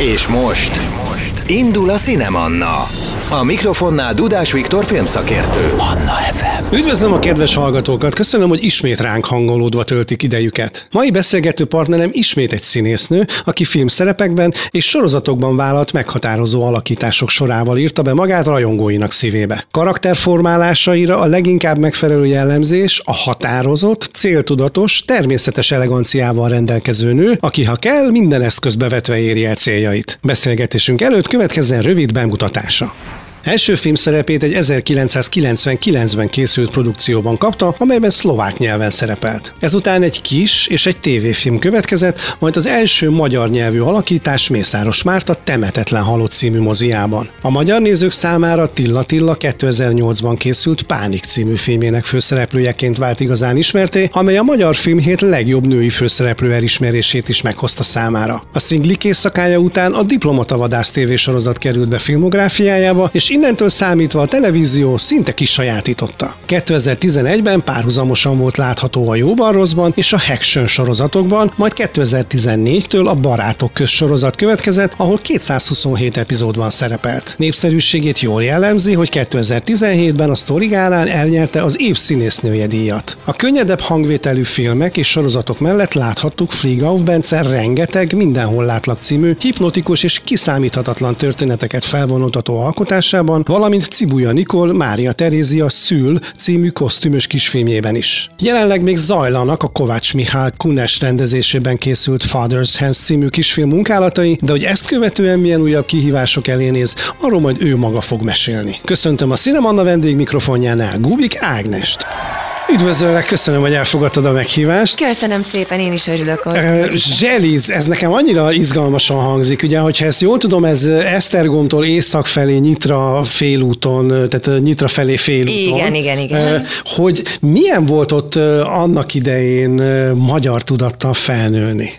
És most indul a Cinemanna. A mikrofonnál Dudás Viktor filmszakértő. Anna FM. Üdvözlöm a kedves hallgatókat, köszönöm, hogy ismét ránk hangolódva töltik idejüket. Mai beszélgető partnerem ismét egy színésznő, aki filmszerepekben és sorozatokban vállalt meghatározó alakítások sorával írta be magát rajongóinak szívébe. Karakterformálásaira a leginkább megfelelő jellemzés a határozott, céltudatos, természetes eleganciával rendelkező nő, aki ha kell, minden eszközbe vetve éri el céljait. Beszélgetésünk előtt következzen rövid bemutatása. Első filmszerepét egy 1999-ben készült produkcióban kapta, amelyben szlovák nyelven szerepelt. Ezután egy kis és egy tévéfilm következett, majd az első magyar nyelvű alakítás Mészáros Márta Temetetlen halott című moziában. A magyar nézők számára Tilla Tilla 2008-ban készült Pánik című filmének főszereplőjeként vált igazán ismerté, amely a magyar filmhét legjobb női főszereplő elismerését is meghozta számára. A szinglik éjszakája után a Diplomata Vadász tévésorozat került be filmográfiájába, és innentől számítva a televízió szinte kisajátította. 2011-ben párhuzamosan volt látható a Jóban Rosszban és a Haction sorozatokban, majd 2014-től a Barátok köz sorozat következett, ahol 227 epizódban szerepelt. Népszerűségét jól jellemzi, hogy 2017-ben a Storigálán elnyerte az év színésznője díjat. A könnyedebb hangvételű filmek és sorozatok mellett láthattuk Frigauf Bence rengeteg mindenhol látlak című, hipnotikus és kiszámíthatatlan történeteket felvonultató alkotásában, darabjában, valamint Cibuja Nikol Mária Terézia Szül című kosztümös kisfilmjében is. Jelenleg még zajlanak a Kovács Mihály Kunes rendezésében készült Father's Hands című kisfilm munkálatai, de hogy ezt követően milyen újabb kihívások elé néz, arról majd ő maga fog mesélni. Köszöntöm a Cinemanna vendég mikrofonjánál Gubik Ágnest. Üdvözöllek, köszönöm, hogy elfogadtad a meghívást. Köszönöm szépen, én is örülök. Hogy uh, Zseliz, ez nekem annyira izgalmasan hangzik, ugye, hogyha ezt jól tudom, ez Esztergomtól észak felé Nyitra félúton, tehát Nyitra felé félúton. Igen, igen, igen. Uh, hogy milyen volt ott annak idején magyar tudattal felnőni?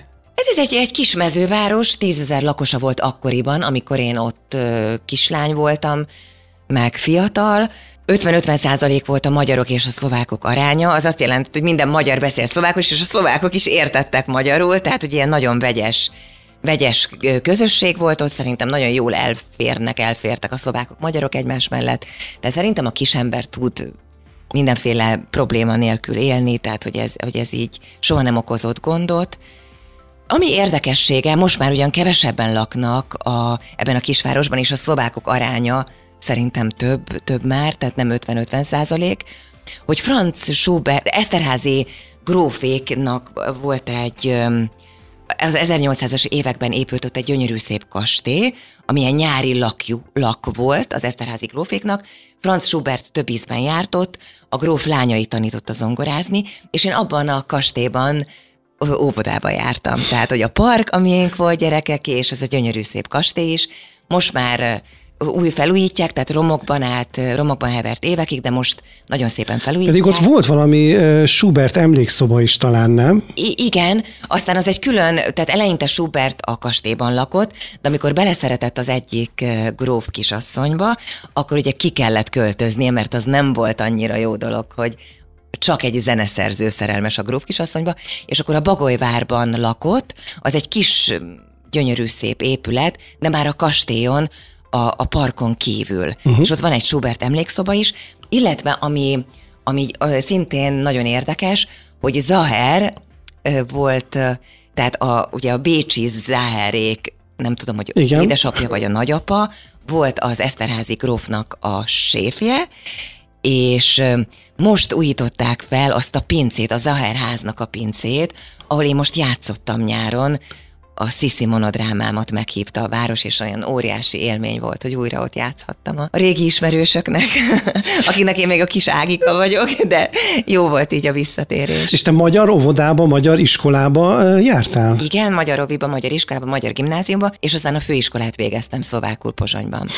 Ez egy, egy kis mezőváros, tízezer lakosa volt akkoriban, amikor én ott kislány voltam, meg fiatal, 50-50 százalék volt a magyarok és a szlovákok aránya, az azt jelenti, hogy minden magyar beszél szlovákos, és a szlovákok is értettek magyarul, tehát hogy ilyen nagyon vegyes vegyes közösség volt, ott. Szerintem nagyon jól elférnek, elfértek a szlovákok, magyarok egymás mellett, de szerintem a kisember tud mindenféle probléma nélkül élni, tehát hogy ez, hogy ez így soha nem okozott gondot. Ami érdekessége, most már ugyan kevesebben laknak a, ebben a kisvárosban, és a szlovákok aránya szerintem több, több már, tehát nem 50-50 százalék, hogy Franz Schubert, Eszterházi gróféknak volt egy az 1800-as években épült ott egy gyönyörű szép kastély, amilyen nyári lakjú, lak volt az Eszterházi gróféknak. Franz Schubert több ízben járt ott, a gróf lányait tanította zongorázni, és én abban a kastélyban óvodába jártam. Tehát, hogy a park, amilyen volt gyerekek, és ez a gyönyörű szép kastély is, most már új felújítják, tehát romokban át, romokban hevert évekig, de most nagyon szépen felújítják. Pedig ott volt valami Schubert emlékszoba is talán, nem? I- igen, aztán az egy külön, tehát eleinte Schubert a kastélyban lakott, de amikor beleszeretett az egyik gróf kisasszonyba, akkor ugye ki kellett költöznie, mert az nem volt annyira jó dolog, hogy csak egy zeneszerző szerelmes a gróf kisasszonyba, és akkor a Bagolyvárban lakott, az egy kis gyönyörű szép épület, de már a kastélyon a, a parkon kívül. Uh-huh. És ott van egy Schubert emlékszoba is, illetve ami, ami szintén nagyon érdekes, hogy Zaher volt, tehát a, ugye a Bécsi Zaherék, nem tudom, hogy Igen. édesapja vagy a nagyapa, volt az Eszterházi grófnak a séfje, és most újították fel azt a pincét, a Zaher háznak a pincét, ahol én most játszottam nyáron, a Sisi monodrámámat meghívta a város, és olyan óriási élmény volt, hogy újra ott játszhattam a régi ismerősöknek, akinek én még a kis Ágika vagyok, de jó volt így a visszatérés. És te magyar óvodába, magyar iskolába jártál? Igen, magyar óviba, magyar iskolába, magyar gimnáziumba, és aztán a főiskolát végeztem szlovákul Pozsonyban.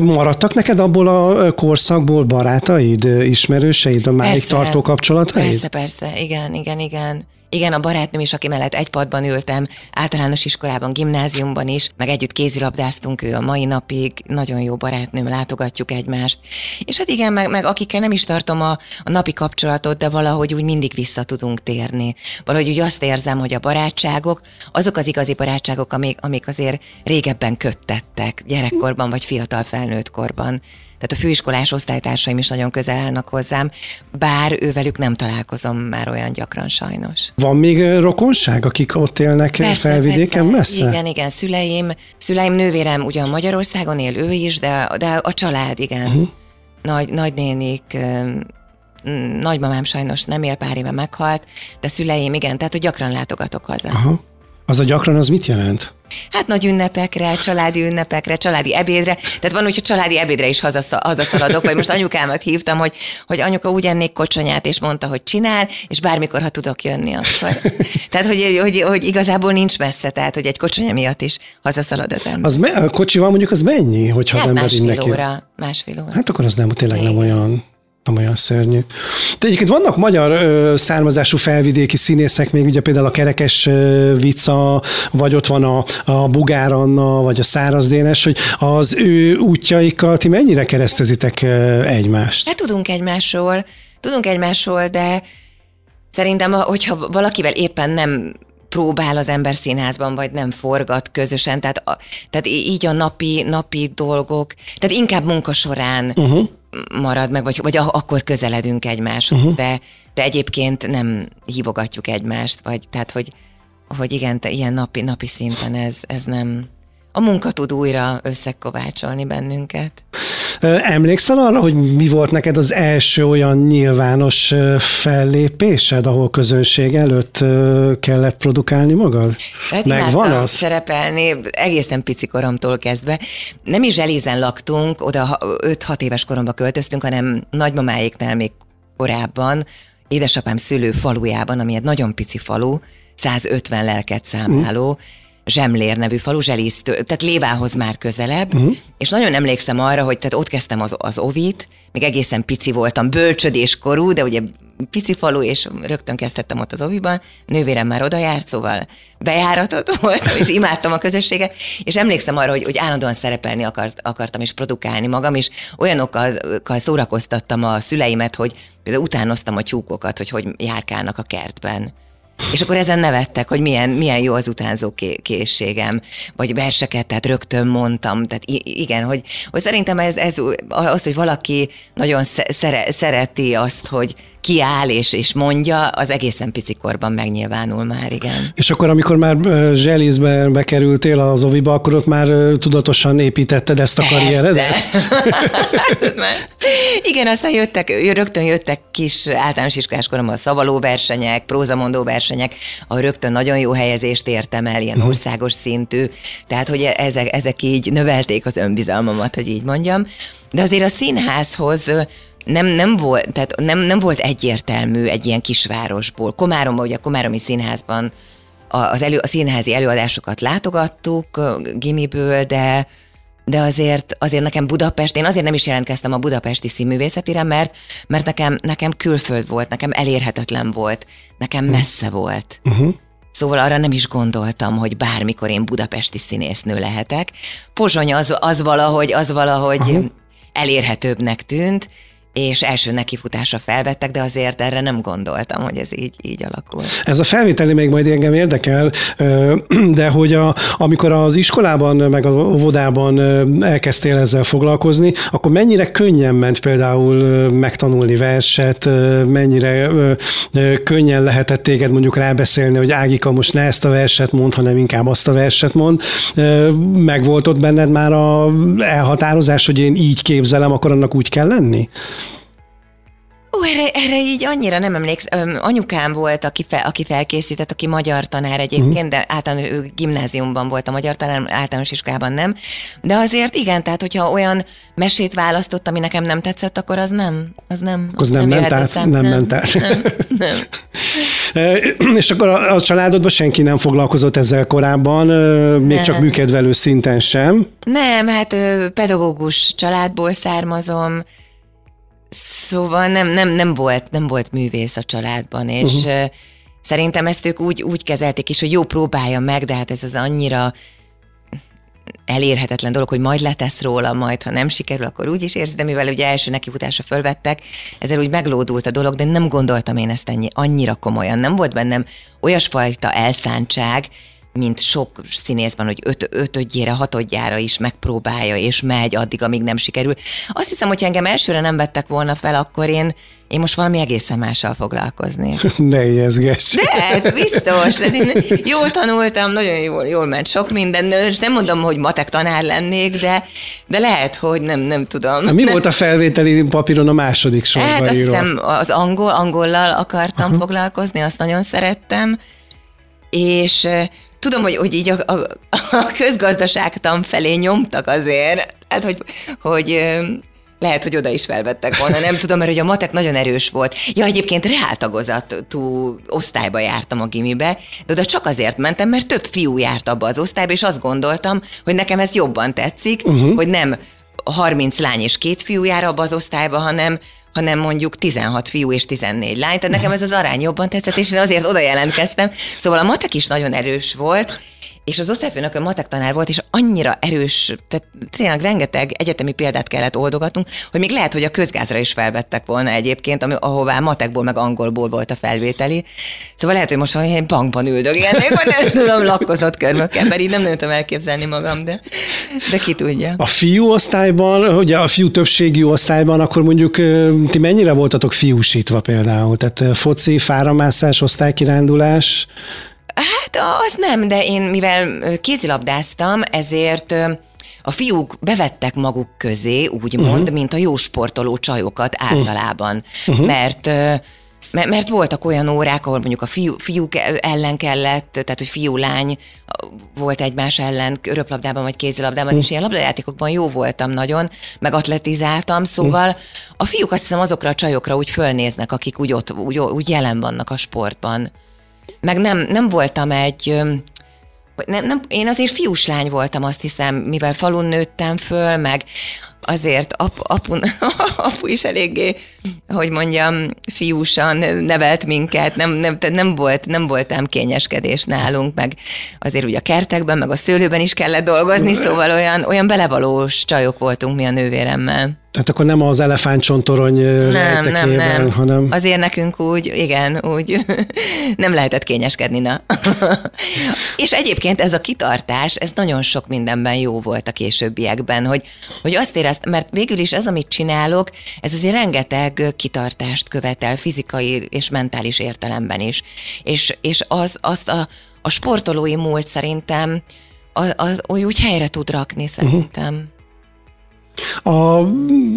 Maradtak neked abból a korszakból barátaid, ismerőseid, a máig tartó kapcsolataid? Persze, persze, igen, igen, igen. Igen, a barátnőm is, aki mellett egy padban ültem, általános iskolában, gimnáziumban is, meg együtt kézilabdáztunk ő a mai napig, nagyon jó barátnőm, látogatjuk egymást. És hát igen, meg, meg akikkel nem is tartom a, a napi kapcsolatot, de valahogy úgy mindig vissza tudunk térni. Valahogy úgy azt érzem, hogy a barátságok, azok az igazi barátságok, amik, amik azért régebben köttettek, gyerekkorban vagy fiatal felnőtt korban. Tehát a főiskolás osztálytársaim is nagyon közel állnak hozzám, bár ővelük nem találkozom már olyan gyakran sajnos. Van még rokonság, akik ott élnek persze, felvidéken persze. messze? Igen, igen, szüleim, szüleim nővérem ugyan Magyarországon él, ő is, de, de a család, igen. Uh-huh. Nagy, nagynénik, nagymamám sajnos nem él, pár éve meghalt, de szüleim, igen, tehát hogy gyakran látogatok haza. Aha. Az a gyakran, az mit jelent? Hát nagy ünnepekre, családi ünnepekre, családi ebédre. Tehát van úgy, hogy családi ebédre is hazaszal, hazaszaladok, vagy most anyukámat hívtam, hogy, hogy anyuka úgy ennék kocsonyát, és mondta, hogy csinál, és bármikor, ha tudok jönni, akkor. Tehát, hogy, hogy, hogy igazából nincs messze, tehát, hogy egy kocsonya miatt is hazaszalad az ember. Az me- a kocsival mondjuk az mennyi, hogyha hát az ember másfél mindenki... óra, másfél óra. Hát akkor az nem, tényleg nem olyan nem olyan szörnyű. De egyébként vannak magyar ö, származású felvidéki színészek, még ugye például a Kerekes ö, Vica, vagy ott van a, a Bugár Anna, vagy a Száraz Dénes, hogy az ő útjaikkal ti mennyire keresztezitek ö, egymást? Hát tudunk egymásról, tudunk egymásról, de szerintem, ha- hogyha valakivel éppen nem próbál az ember színházban, vagy nem forgat közösen, tehát, a, tehát így a napi, napi dolgok, tehát inkább munka során uh-huh. Marad meg, vagy, vagy akkor közeledünk egymáshoz, uh-huh. de, de egyébként nem hívogatjuk egymást, vagy tehát, hogy, hogy igen, te, ilyen napi, napi szinten ez, ez nem... A munka tud újra összekovácsolni bennünket. Emlékszel arra, hogy mi volt neked az első olyan nyilvános fellépésed, ahol közönség előtt kellett produkálni magad? Hát Megvan az? szerepelni egészen pici koromtól kezdve. Nem is Zselízen laktunk, oda 5-6 éves koromban költöztünk, hanem nagymamáéknál még korábban, édesapám szülő falujában, ami egy nagyon pici falu, 150 lelket számláló, Zsemlér nevű falu, Zselíztől, tehát Lévához már közelebb, uh-huh. és nagyon emlékszem arra, hogy tehát ott kezdtem az, az ovit, még egészen pici voltam, bölcsödéskorú, de ugye pici falu, és rögtön kezdtem ott az oviban, nővérem már oda járt, szóval bejáratott voltam, és imádtam a közösséget, és emlékszem arra, hogy, hogy állandóan szerepelni akart, akartam, és produkálni magam, és olyanokkal okkal szórakoztattam a szüleimet, hogy például utánoztam a tyúkokat, hogy hogy járkálnak a kertben. És akkor ezen nevettek, hogy milyen, milyen jó az utánzó ké- készségem, vagy verseket, tehát rögtön mondtam, tehát igen, hogy, hogy szerintem ez, ez az, hogy valaki nagyon sze- szere- szereti azt, hogy kiáll és, és mondja, az egészen pici korban megnyilvánul már, igen. És akkor, amikor már ö, Zselízbe bekerültél az oviba, akkor ott már tudatosan építetted ezt a karrieredet? Persze. Már. Igen, aztán jöttek, rögtön jöttek kis általános iskolás koromban szavaló versenyek, prózamondó versenyek, ahol rögtön nagyon jó helyezést értem el, ilyen országos szintű, tehát hogy ezek, ezek így növelték az önbizalmamat, hogy így mondjam. De azért a színházhoz nem, nem, volt, tehát nem, nem volt egyértelmű egy ilyen kisvárosból. Komáromban, ugye a Komáromi Színházban az elő, a színházi előadásokat látogattuk gimiből, de de azért, azért nekem Budapest, én azért nem is jelentkeztem a budapesti színművészetire, mert, mert nekem, nekem külföld volt, nekem elérhetetlen volt, nekem messze volt. Uh-huh. Szóval arra nem is gondoltam, hogy bármikor én budapesti színésznő lehetek. Pozsony az, az valahogy, az valahogy uh-huh. elérhetőbbnek tűnt, és első nekifutásra felvettek, de azért erre nem gondoltam, hogy ez így, így alakul. Ez a felvételi még majd engem érdekel, de hogy a, amikor az iskolában, meg a óvodában elkezdtél ezzel foglalkozni, akkor mennyire könnyen ment például megtanulni verset, mennyire könnyen lehetett téged mondjuk rábeszélni, hogy Ágika most ne ezt a verset mond, hanem inkább azt a verset mond. Ö, Meg volt ott benned már a elhatározás, hogy én így képzelem, akkor annak úgy kell lenni? Ó, erre, erre így annyira nem emlékszem. Anyukám volt, aki, fel, aki felkészített, aki magyar tanár egyébként, uh-huh. de általán ő gimnáziumban volt a magyar tanár, általános iskolában nem. De azért igen, tehát hogyha olyan mesét választott, ami nekem nem tetszett, akkor az nem, az nem. Az nem ment jöhetett át? rám. Nem ment át. Nem, nem. És akkor a a családodban senki nem foglalkozott ezzel korábban, még Nem. csak műkedvelő szinten sem. Nem, hát pedagógus családból származom, szóval nem, nem, nem, volt, nem volt művész a családban, és, uh-huh. Szerintem ezt ők úgy, úgy kezelték is, hogy jó, próbálja meg, de hát ez az annyira elérhetetlen dolog, hogy majd letesz róla, majd ha nem sikerül, akkor úgy is érzi, de mivel ugye első nekifutásra fölvettek, ezzel úgy meglódult a dolog, de nem gondoltam én ezt ennyi, annyira komolyan. Nem volt bennem olyasfajta elszántság, mint sok színészben, hogy öt, ötödjére, hatodjára is megpróbálja, és megy addig, amíg nem sikerül. Azt hiszem, hogy engem elsőre nem vettek volna fel, akkor én, én most valami egészen mással foglalkozni. Ne ijeszgess. De, hát biztos. De én jól tanultam, nagyon jól, jól ment sok minden, és nem mondom, hogy matek tanár lennék, de, de lehet, hogy nem, nem tudom. Mi nem. volt a felvételi papíron a második sorban Hát azt hiszem az angol, angollal akartam uh-huh. foglalkozni, azt nagyon szerettem, és tudom, hogy, hogy így a, a, a közgazdaságtan felé nyomtak azért, hát hogy, hogy eh, lehet, hogy oda is felvettek volna, nem tudom, mert hogy a matek nagyon erős volt. Ja, egyébként reáltagozatú osztályba jártam a gimibe, de oda csak azért mentem, mert több fiú járt abba az osztályba, és azt gondoltam, hogy nekem ez jobban tetszik, uh-huh. hogy nem 30 lány és két fiú jár abba az osztályba, hanem hanem mondjuk 16 fiú és 14 lány. Tehát nekem ez az arány jobban tetszett, és én azért oda jelentkeztem. Szóval a matek is nagyon erős volt, és az osztályfőnök matek tanár volt, és annyira erős, tehát tényleg rengeteg egyetemi példát kellett oldogatnunk, hogy még lehet, hogy a közgázra is felvettek volna egyébként, ami, ahová matekból meg angolból volt a felvételi. Szóval lehet, hogy most valami egy bankban üldögélnék, vagy nem tudom, lakkozott körmökkel, mert így nem tudtam elképzelni magam, de, de ki tudja. A fiú osztályban, ugye a fiú többségi osztályban, akkor mondjuk ti mennyire voltatok fiúsítva például? Tehát foci, fáramászás, osztálykirándulás? Hát az nem, de én mivel kézilabdáztam, ezért a fiúk bevettek maguk közé, úgymond, uh-huh. mint a jó sportoló csajokat általában. Uh-huh. Mert mert, voltak olyan órák, ahol mondjuk a fiú, fiúk ellen kellett, tehát hogy fiú-lány volt egymás ellen röplabdában vagy kézilabdában, és ilyen labdajátékokban jó voltam nagyon, meg atletizáltam, szóval a fiúk azt hiszem azokra a csajokra úgy fölnéznek, akik úgy, ott, úgy, úgy jelen vannak a sportban. Meg nem, nem voltam egy... nem, nem, én azért fiús lány voltam, azt hiszem, mivel falun nőttem föl, meg azért ap, apu, apu is eléggé, hogy mondjam, fiúsan nevelt minket, nem, nem, nem, volt, nem voltam kényeskedés nálunk, meg azért ugye a kertekben, meg a szőlőben is kellett dolgozni, szóval olyan, olyan belevalós csajok voltunk mi a nővéremmel. Tehát akkor nem az elefántcsontorony Nem, nem, nem. hanem... Azért nekünk úgy, igen, úgy nem lehetett kényeskedni, na. És egyébként ez a kitartás, ez nagyon sok mindenben jó volt a későbbiekben, hogy, hogy azt éreztem, mert végül is ez, amit csinálok, ez azért rengeteg kitartást követel fizikai és mentális értelemben is. És, és az, azt a, a sportolói múlt szerintem az, az úgy helyre tud rakni szerintem. Uh-huh. A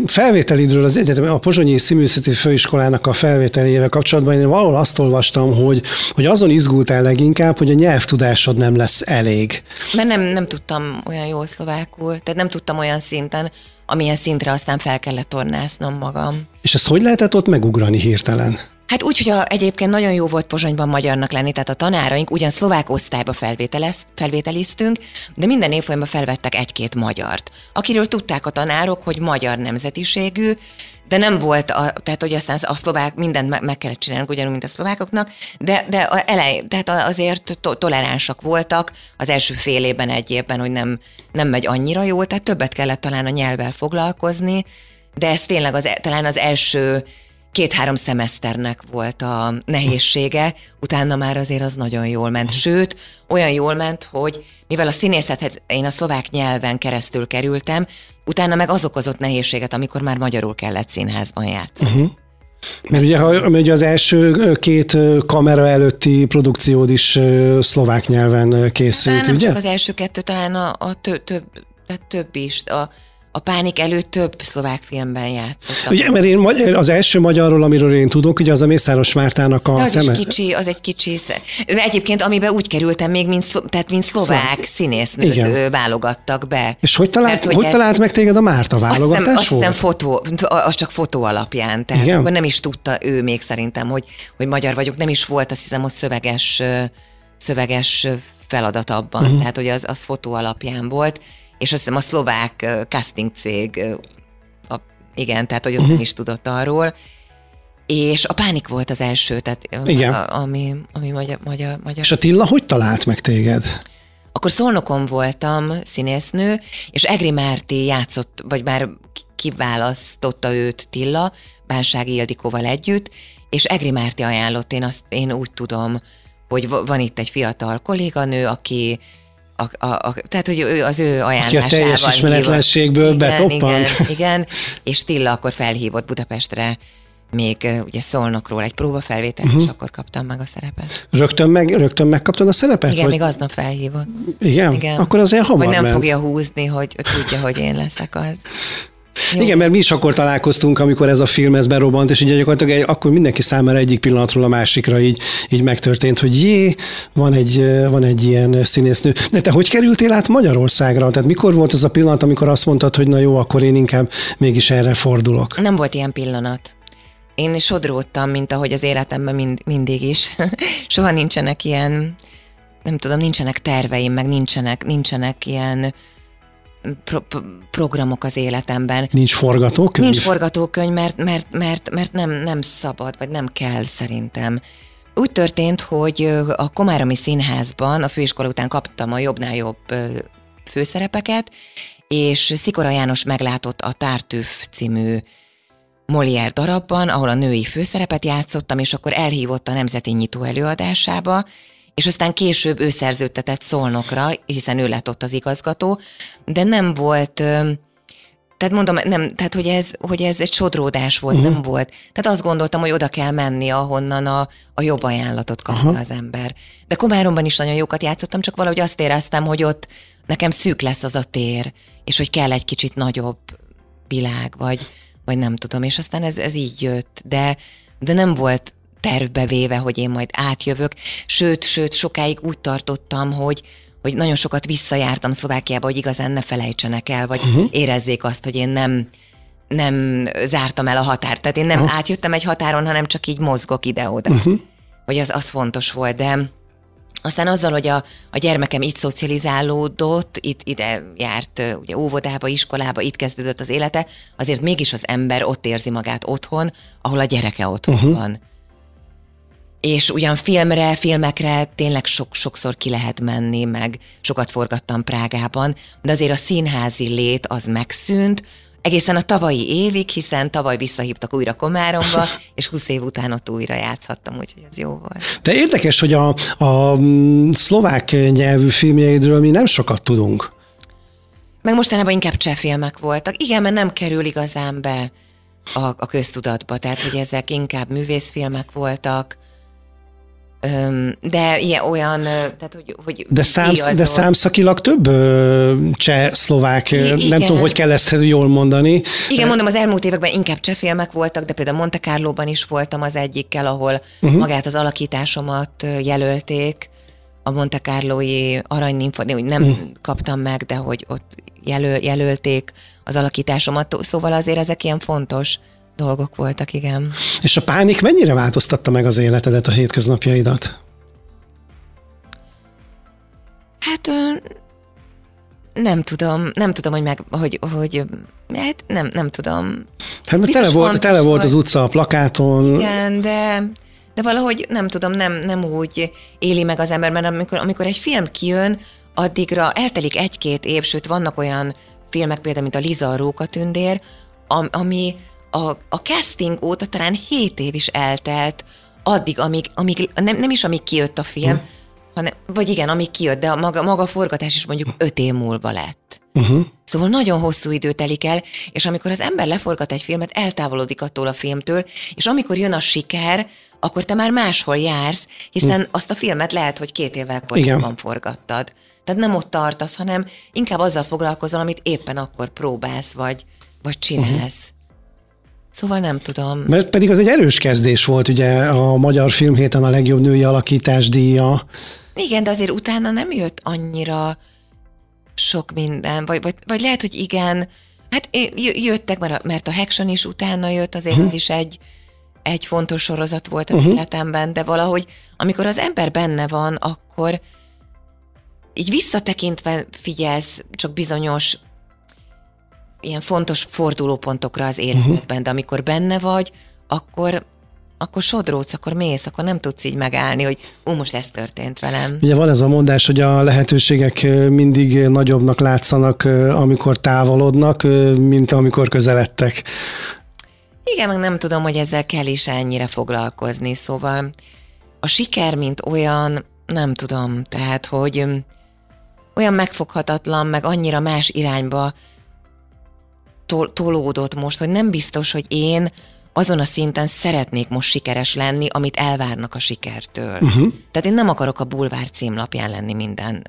felvételidről az egyetem, a Pozsonyi Színművészeti Főiskolának a felvételével kapcsolatban én valahol azt olvastam, hogy, hogy azon izgultál leginkább, hogy a nyelvtudásod nem lesz elég. Mert nem, nem tudtam olyan jól szlovákul, tehát nem tudtam olyan szinten, amilyen szintre aztán fel kellett tornáznom magam. És ezt hogy lehetett ott megugrani hirtelen? Hát úgy, hogy a, egyébként nagyon jó volt Pozsonyban magyarnak lenni, tehát a tanáraink ugyan szlovák osztályba felvételiztünk, de minden évfolyamban felvettek egy-két magyart, akiről tudták a tanárok, hogy magyar nemzetiségű, de nem volt, a, tehát hogy aztán a szlovák mindent me- meg kellett csinálnunk, ugyanúgy, mint a szlovákoknak, de, de a elej, tehát azért to- toleránsak voltak az első fél évben, egy évben, hogy nem, nem megy annyira jól, tehát többet kellett talán a nyelvvel foglalkozni, de ez tényleg az, e- talán az első két-három szemeszternek volt a nehézsége, utána már azért az nagyon jól ment. Sőt, olyan jól ment, hogy mivel a színészethez én a szlovák nyelven keresztül kerültem, utána meg az okozott nehézséget, amikor már magyarul kellett színházban játszani. Uh-huh. Mert ugye, ha, ugye az első két kamera előtti produkciód is szlovák nyelven készült, nem ugye? csak az első kettő, talán a, a tö, több, tehát több is. A, a Pánik előtt több szlovák filmben játszottam. Ugye, mert én magy- az első magyarról, amiről én tudok, ugye az a Mészáros Mártának a... De az teme- is kicsi, az egy kicsi. sze- Egyébként, amiben úgy kerültem még, mint, szlo, tehát mint szlovák színésznőt Igen. válogattak be. És hogy talált, Mert hogy, hogy ez- talált meg téged a Márta Azt válogatás hiszem, azt hiszem fotó, az csak fotó alapján, tehát Igen? akkor nem is tudta ő még szerintem, hogy, hogy magyar vagyok, nem is volt azt hiszem, hogy szöveges, szöveges feladat abban, uh-huh. tehát hogy az, az fotó alapján volt, és azt hiszem a szlovák casting cég, a, igen, tehát hogy ott uh-huh. nem is tudott arról, és a pánik volt az első, tehát Igen. A, ami, ami magyar, magyar, magyar. És Attila hogy talált meg téged? Akkor Szolnokon voltam színésznő, és Egri Márti játszott, vagy már kiválasztotta őt Tilla, Bánsági Ildikóval együtt, és Egri Márti ajánlott, én, azt, én úgy tudom, hogy van itt egy fiatal kolléganő, aki a, a, a, tehát, hogy ő az ő ajánlásával. Aki a teljes ismeretlenségből igen, betoppant. Igen, igen, és Tilla akkor felhívott Budapestre még ugye szólnokról egy próbafelvételt, uh-huh. és akkor kaptam meg a szerepet. Rögtön, meg, rögtön megkaptad a szerepet? Igen, vagy? még aznap felhívott. Igen? Igen. Akkor azért hamar Vagy nem ment. fogja húzni, hogy tudja, hogy én leszek az. Jó. Igen, mert mi is akkor találkoztunk, amikor ez a film ez berobbant, és ugye gyakorlatilag egy, akkor mindenki számára egyik pillanatról a másikra így, így megtörtént, hogy jé, van egy, van egy ilyen színésznő. De te hogy kerültél át Magyarországra? Tehát mikor volt az a pillanat, amikor azt mondtad, hogy na jó, akkor én inkább mégis erre fordulok? Nem volt ilyen pillanat. Én sodródtam, mint ahogy az életemben mind, mindig is. Soha nincsenek ilyen, nem tudom, nincsenek terveim, meg nincsenek, nincsenek ilyen pro- programok az életemben. Nincs forgatókönyv? Nincs forgatókönyv, mert, mert, mert, mert nem, nem szabad, vagy nem kell szerintem. Úgy történt, hogy a Komárami Színházban a főiskola után kaptam a jobbnál jobb főszerepeket, és Szikora János meglátott a Tártűf című Molière darabban, ahol a női főszerepet játszottam, és akkor elhívott a Nemzeti Nyitó előadásába, és aztán később ő szerződtetett Szolnokra, hiszen ő lett ott az igazgató, de nem volt, tehát mondom, nem, tehát hogy ez, hogy ez egy sodródás volt, uh-huh. nem volt. Tehát azt gondoltam, hogy oda kell menni, ahonnan a, a jobb ajánlatot kapja uh-huh. az ember. De Komáromban is nagyon jókat játszottam, csak valahogy azt éreztem, hogy ott nekem szűk lesz az a tér, és hogy kell egy kicsit nagyobb világ, vagy, vagy nem tudom, és aztán ez, ez így jött, de, de nem volt tervbe véve, hogy én majd átjövök, sőt, sőt, sokáig úgy tartottam, hogy, hogy nagyon sokat visszajártam Szlovákiába, hogy igazán ne felejtsenek el, vagy uh-huh. érezzék azt, hogy én nem, nem zártam el a határt. Tehát én nem uh-huh. átjöttem egy határon, hanem csak így mozgok ide-oda. Uh-huh. Hogy az, az fontos volt, de aztán azzal, hogy a, a gyermekem itt szocializálódott, itt ide járt ugye óvodába, iskolába, itt kezdődött az élete, azért mégis az ember ott érzi magát otthon, ahol a gyereke otthon uh-huh. van. És ugyan filmre, filmekre tényleg sok-sokszor ki lehet menni, meg sokat forgattam Prágában, de azért a színházi lét az megszűnt, egészen a tavalyi évig, hiszen tavaly visszahívtak újra Komáromba, és 20 év után ott újra játszhattam, úgyhogy ez jó volt. De érdekes, hogy a, a szlovák nyelvű filmjeidről mi nem sokat tudunk. Meg mostanában inkább cseh filmek voltak. Igen, mert nem kerül igazán be a, a köztudatba, tehát hogy ezek inkább művészfilmek voltak, de ilyen olyan, tehát hogy, hogy de, számsz, de számszakilag több cseh-szlovák, nem tudom, hogy kell ezt jól mondani. Igen, mondom, az elmúlt években inkább cseh filmek voltak, de például Monte Carlo-ban is voltam az egyikkel, ahol uh-huh. magát az alakításomat jelölték, a Monte Carlo-i aranynimfa, úgy nem uh-huh. kaptam meg, de hogy ott jelöl, jelölték az alakításomat, szóval azért ezek ilyen fontos dolgok voltak, igen. És a pánik mennyire változtatta meg az életedet, a hétköznapjaidat? Hát nem tudom, nem tudom, hogy meg, hogy, hogy hát nem, nem tudom. Hát mert tele volt, tele volt az utca a plakáton. Igen, de, de valahogy nem tudom, nem, nem úgy éli meg az ember, mert amikor, amikor egy film kijön, addigra eltelik egy-két év, sőt vannak olyan filmek, például, mint a Liza a Rókatündér, ami, a, a casting óta talán 7 év is eltelt, addig, amíg, amíg nem, nem is amíg kijött a film, uh-huh. hanem, vagy igen, amíg kijött, de a maga, maga a forgatás is mondjuk 5 év múlva lett. Uh-huh. Szóval nagyon hosszú idő telik el, és amikor az ember leforgat egy filmet, eltávolodik attól a filmtől, és amikor jön a siker, akkor te már máshol jársz, hiszen uh-huh. azt a filmet lehet, hogy két évvel korábban forgattad. Tehát nem ott tartasz, hanem inkább azzal foglalkozol, amit éppen akkor próbálsz, vagy, vagy csinálsz. Uh-huh. Szóval nem tudom. Mert pedig az egy erős kezdés volt, ugye a Magyar Filmhéten a legjobb női alakítás díja. Igen, de azért utána nem jött annyira sok minden, vagy, vagy, vagy lehet, hogy igen, hát jöttek, mert a Haction is utána jött, azért uh-huh. az is egy, egy fontos sorozat volt az uh-huh. életemben, de valahogy amikor az ember benne van, akkor így visszatekintve figyelsz csak bizonyos ilyen fontos fordulópontokra az életedben, de amikor benne vagy, akkor akkor sodródsz, akkor mész, akkor nem tudsz így megállni, hogy ú, most ez történt velem. Ugye van ez a mondás, hogy a lehetőségek mindig nagyobbnak látszanak, amikor távolodnak, mint amikor közeledtek. Igen, meg nem tudom, hogy ezzel kell is ennyire foglalkozni, szóval a siker, mint olyan, nem tudom, tehát, hogy olyan megfoghatatlan, meg annyira más irányba tol- tolódott most, hogy nem biztos, hogy én azon a szinten szeretnék most sikeres lenni, amit elvárnak a sikertől. Uh-huh. Tehát én nem akarok a bulvár címlapján lenni minden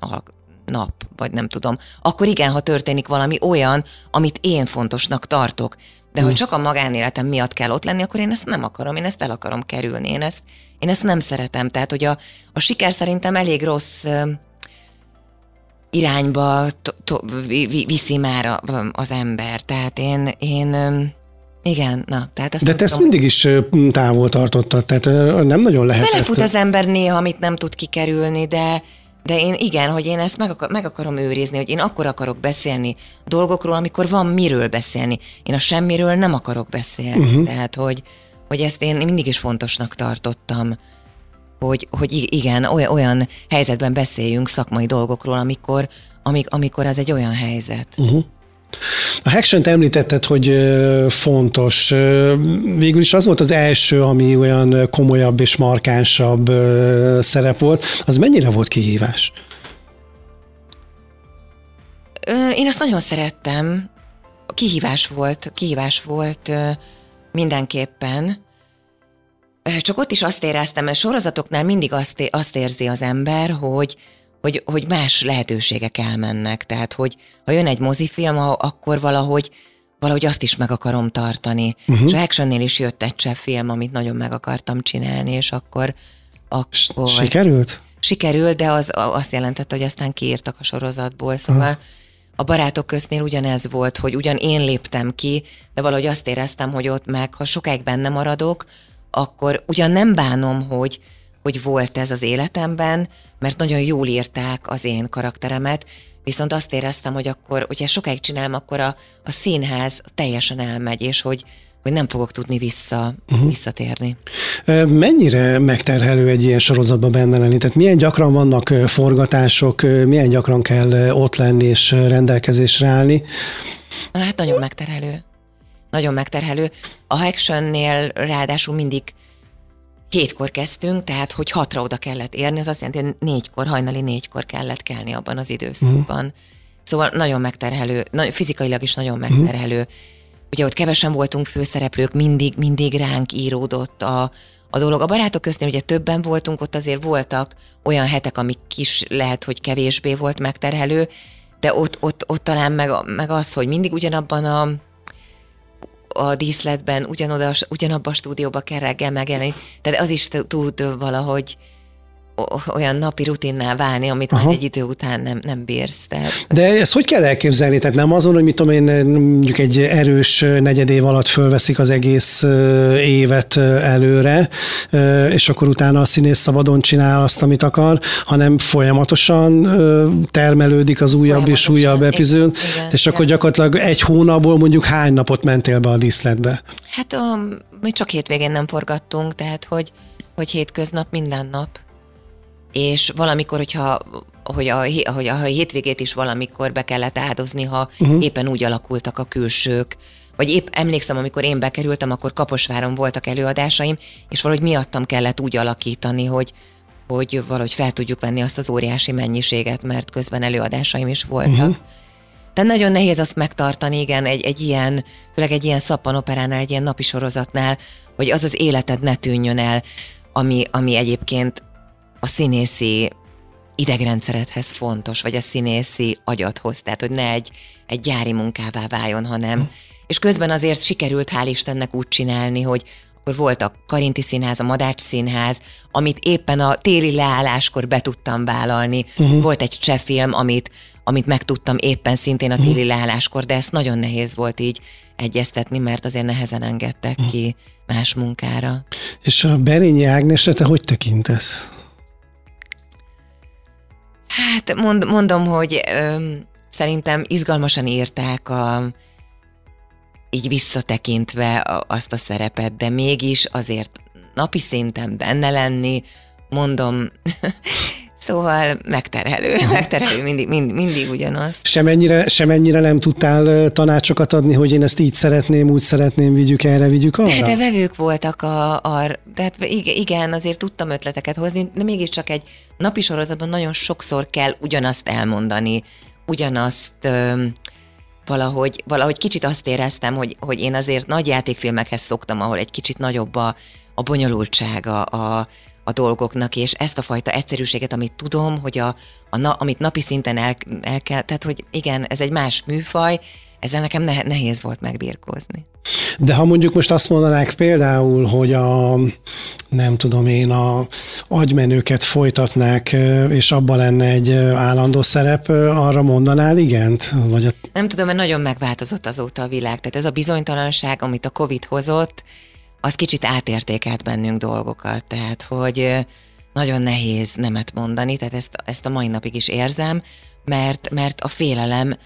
nap, vagy nem tudom. Akkor igen, ha történik valami olyan, amit én fontosnak tartok. De ha csak a magánéletem miatt kell ott lenni, akkor én ezt nem akarom, én ezt el akarom kerülni, én ezt, én ezt nem szeretem. Tehát, hogy a, a siker szerintem elég rossz irányba to, to, viszi már az ember. Tehát én, én igen, na, tehát ezt De te ezt mindig is távol tartottad, tehát nem nagyon lehet. Belefut az ember néha, amit nem tud kikerülni, de de én igen, hogy én ezt meg, akar, meg akarom őrizni, hogy én akkor akarok beszélni dolgokról, amikor van miről beszélni. Én a semmiről nem akarok beszélni. Uh-huh. Tehát, hogy, hogy ezt én mindig is fontosnak tartottam, hogy, hogy igen, olyan, olyan helyzetben beszéljünk szakmai dolgokról, amikor, amik, amikor az egy olyan helyzet. Uh-huh. A Haction említetted, hogy fontos. Végül is az volt az első, ami olyan komolyabb és markánsabb szerep volt. Az mennyire volt kihívás? Én azt nagyon szerettem. Kihívás volt, kihívás volt mindenképpen. Csak ott is azt éreztem, mert sorozatoknál mindig azt, azt érzi az ember, hogy, hogy, hogy más lehetőségek elmennek. Tehát, hogy ha jön egy mozifilm, akkor valahogy valahogy azt is meg akarom tartani. Uh-huh. És a Actionnél is jött egy cseh film, amit nagyon meg akartam csinálni, és akkor... akkor Sikerült? Sikerült, de az azt jelentette, hogy aztán kiírtak a sorozatból, szóval uh-huh. a barátok köznél ugyanez volt, hogy ugyan én léptem ki, de valahogy azt éreztem, hogy ott meg, ha sokáig benne maradok, akkor ugyan nem bánom, hogy, hogy volt ez az életemben, mert nagyon jól írták az én karakteremet, viszont azt éreztem, hogy akkor, hogyha sokáig csinálom, akkor a, a színház teljesen elmegy, és hogy, hogy nem fogok tudni vissza, uh-huh. visszatérni. Mennyire megterhelő egy ilyen sorozatban benne lenni? Tehát milyen gyakran vannak forgatások, milyen gyakran kell ott lenni és rendelkezésre állni? Hát nagyon megterhelő. Nagyon megterhelő. A Actionnél ráadásul mindig hétkor kezdtünk, tehát hogy hatra oda kellett érni, az azt jelenti, hogy négykor, hajnali négykor kellett kelni abban az időszakban. Uh-huh. Szóval nagyon megterhelő, nagyon, fizikailag is nagyon mhm. megterhelő. Uh-huh. Ugye ott kevesen voltunk főszereplők, mindig, mindig ránk íródott a, a dolog. A barátok köztén ugye többen voltunk, ott azért voltak olyan hetek, amik kis lehet, hogy kevésbé volt megterhelő, de ott, ott, ott talán meg, meg az, hogy mindig ugyanabban a a díszletben ugyanoda, ugyanabba a stúdióba kell reggel megjelenni. Tehát az is tud valahogy olyan napi rutinná válni, amit Aha. már egy idő után nem, nem bírsz. Tehát... De ezt hogy kell elképzelni? Tehát nem azon, hogy mit tudom én, mondjuk egy erős negyed év alatt fölveszik az egész évet előre, és akkor utána a színész szabadon csinál azt, amit akar, hanem folyamatosan termelődik az újabb és újabb epizód, és akkor gyakorlatilag egy hónapból mondjuk hány napot mentél be a díszletbe? Hát um, mi csak hétvégén nem forgattunk, tehát hogy, hogy hétköznap minden nap és valamikor, hogyha hogy a, hogy a hétvégét is valamikor be kellett áldozni, ha uh-huh. éppen úgy alakultak a külsők, vagy épp emlékszem, amikor én bekerültem, akkor Kaposváron voltak előadásaim, és valahogy miattam kellett úgy alakítani, hogy, hogy valahogy fel tudjuk venni azt az óriási mennyiséget, mert közben előadásaim is voltak. Uh-huh. Tehát nagyon nehéz azt megtartani, igen, egy, egy ilyen, főleg egy ilyen szappanoperánál, egy ilyen napi sorozatnál, hogy az az életed ne tűnjön el, ami, ami egyébként a színészi idegrendszeredhez fontos, vagy a színészi agyadhoz, tehát hogy ne egy, egy gyári munkává váljon, hanem. És közben azért sikerült, hál' Istennek úgy csinálni, hogy akkor volt a Karinti Színház, a Madács Színház, amit éppen a téli leálláskor be tudtam vállalni. Uh-huh. Volt egy cseh film, amit, amit megtudtam éppen szintén a téli uh-huh. leálláskor, de ezt nagyon nehéz volt így egyeztetni, mert azért nehezen engedtek uh-huh. ki más munkára. És a Berényi Ágnesre te hogy tekintesz? Hát mond, mondom, hogy ö, szerintem izgalmasan írták a, így visszatekintve a, azt a szerepet, de mégis azért napi szinten benne lenni, mondom, Szóval megterhelő, megterhelő, mindig, mindig, mindig ugyanaz. Semennyire, semennyire nem tudtál tanácsokat adni, hogy én ezt így szeretném, úgy szeretném, vigyük erre, vigyük arra? De, de vevők voltak a, a tehát igen, azért tudtam ötleteket hozni, de mégiscsak egy napi sorozatban nagyon sokszor kell ugyanazt elmondani, ugyanazt valahogy, valahogy kicsit azt éreztem, hogy, hogy én azért nagy játékfilmekhez szoktam, ahol egy kicsit nagyobb a, a bonyolultsága, a, a dolgoknak, és ezt a fajta egyszerűséget, amit tudom, hogy a, a na, amit napi szinten el, el kell, tehát hogy igen, ez egy más műfaj, ezzel nekem ne, nehéz volt megbírkozni. De ha mondjuk most azt mondanák például, hogy a, nem tudom én, a agymenőket folytatnák, és abban lenne egy állandó szerep, arra mondanál igent? Vagy a... Nem tudom, mert nagyon megváltozott azóta a világ. Tehát ez a bizonytalanság, amit a Covid hozott, az kicsit átértékelt bennünk dolgokat, tehát hogy nagyon nehéz nemet mondani, tehát ezt, ezt a mai napig is érzem, mert, mert a félelem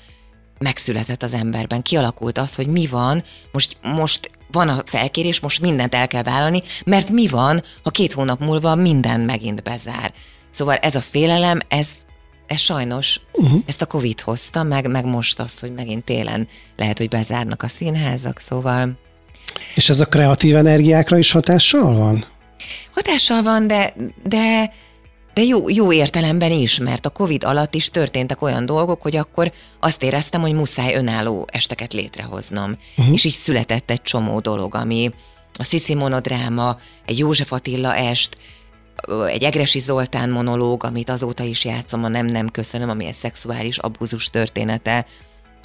megszületett az emberben. Kialakult az, hogy mi van, most, most van a felkérés, most mindent el kell vállalni, mert mi van, ha két hónap múlva minden megint bezár. Szóval ez a félelem, ez, ez sajnos, uh-huh. ezt a Covid hozta, meg, meg most az, hogy megint télen lehet, hogy bezárnak a színházak, szóval és ez a kreatív energiákra is hatással van? Hatással van, de, de, de jó, jó értelemben is, mert a Covid alatt is történtek olyan dolgok, hogy akkor azt éreztem, hogy muszáj önálló esteket létrehoznom. Uh-huh. És így született egy csomó dolog, ami a Sziszi monodráma, egy József Attila est, egy Egresi Zoltán monológ, amit azóta is játszom, a Nem Nem Köszönöm, ami egy szexuális abúzus története,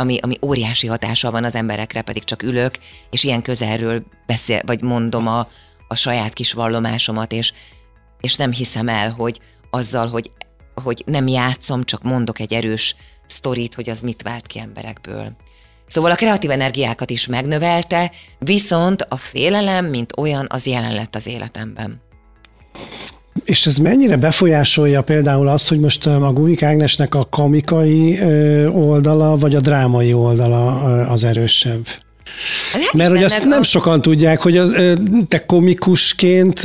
ami, ami óriási hatással van az emberekre, pedig csak ülök, és ilyen közelről beszél, vagy mondom a, a saját kis vallomásomat, és, és nem hiszem el, hogy azzal, hogy, hogy nem játszom, csak mondok egy erős sztorit, hogy az mit vált ki emberekből. Szóval a kreatív energiákat is megnövelte, viszont a félelem, mint olyan, az jelen lett az életemben. És ez mennyire befolyásolja például azt, hogy most a Guvik Ágnesnek a kamikai oldala, vagy a drámai oldala az erősebb? Hát Mert hogy azt nem a... sokan tudják, hogy az, te komikusként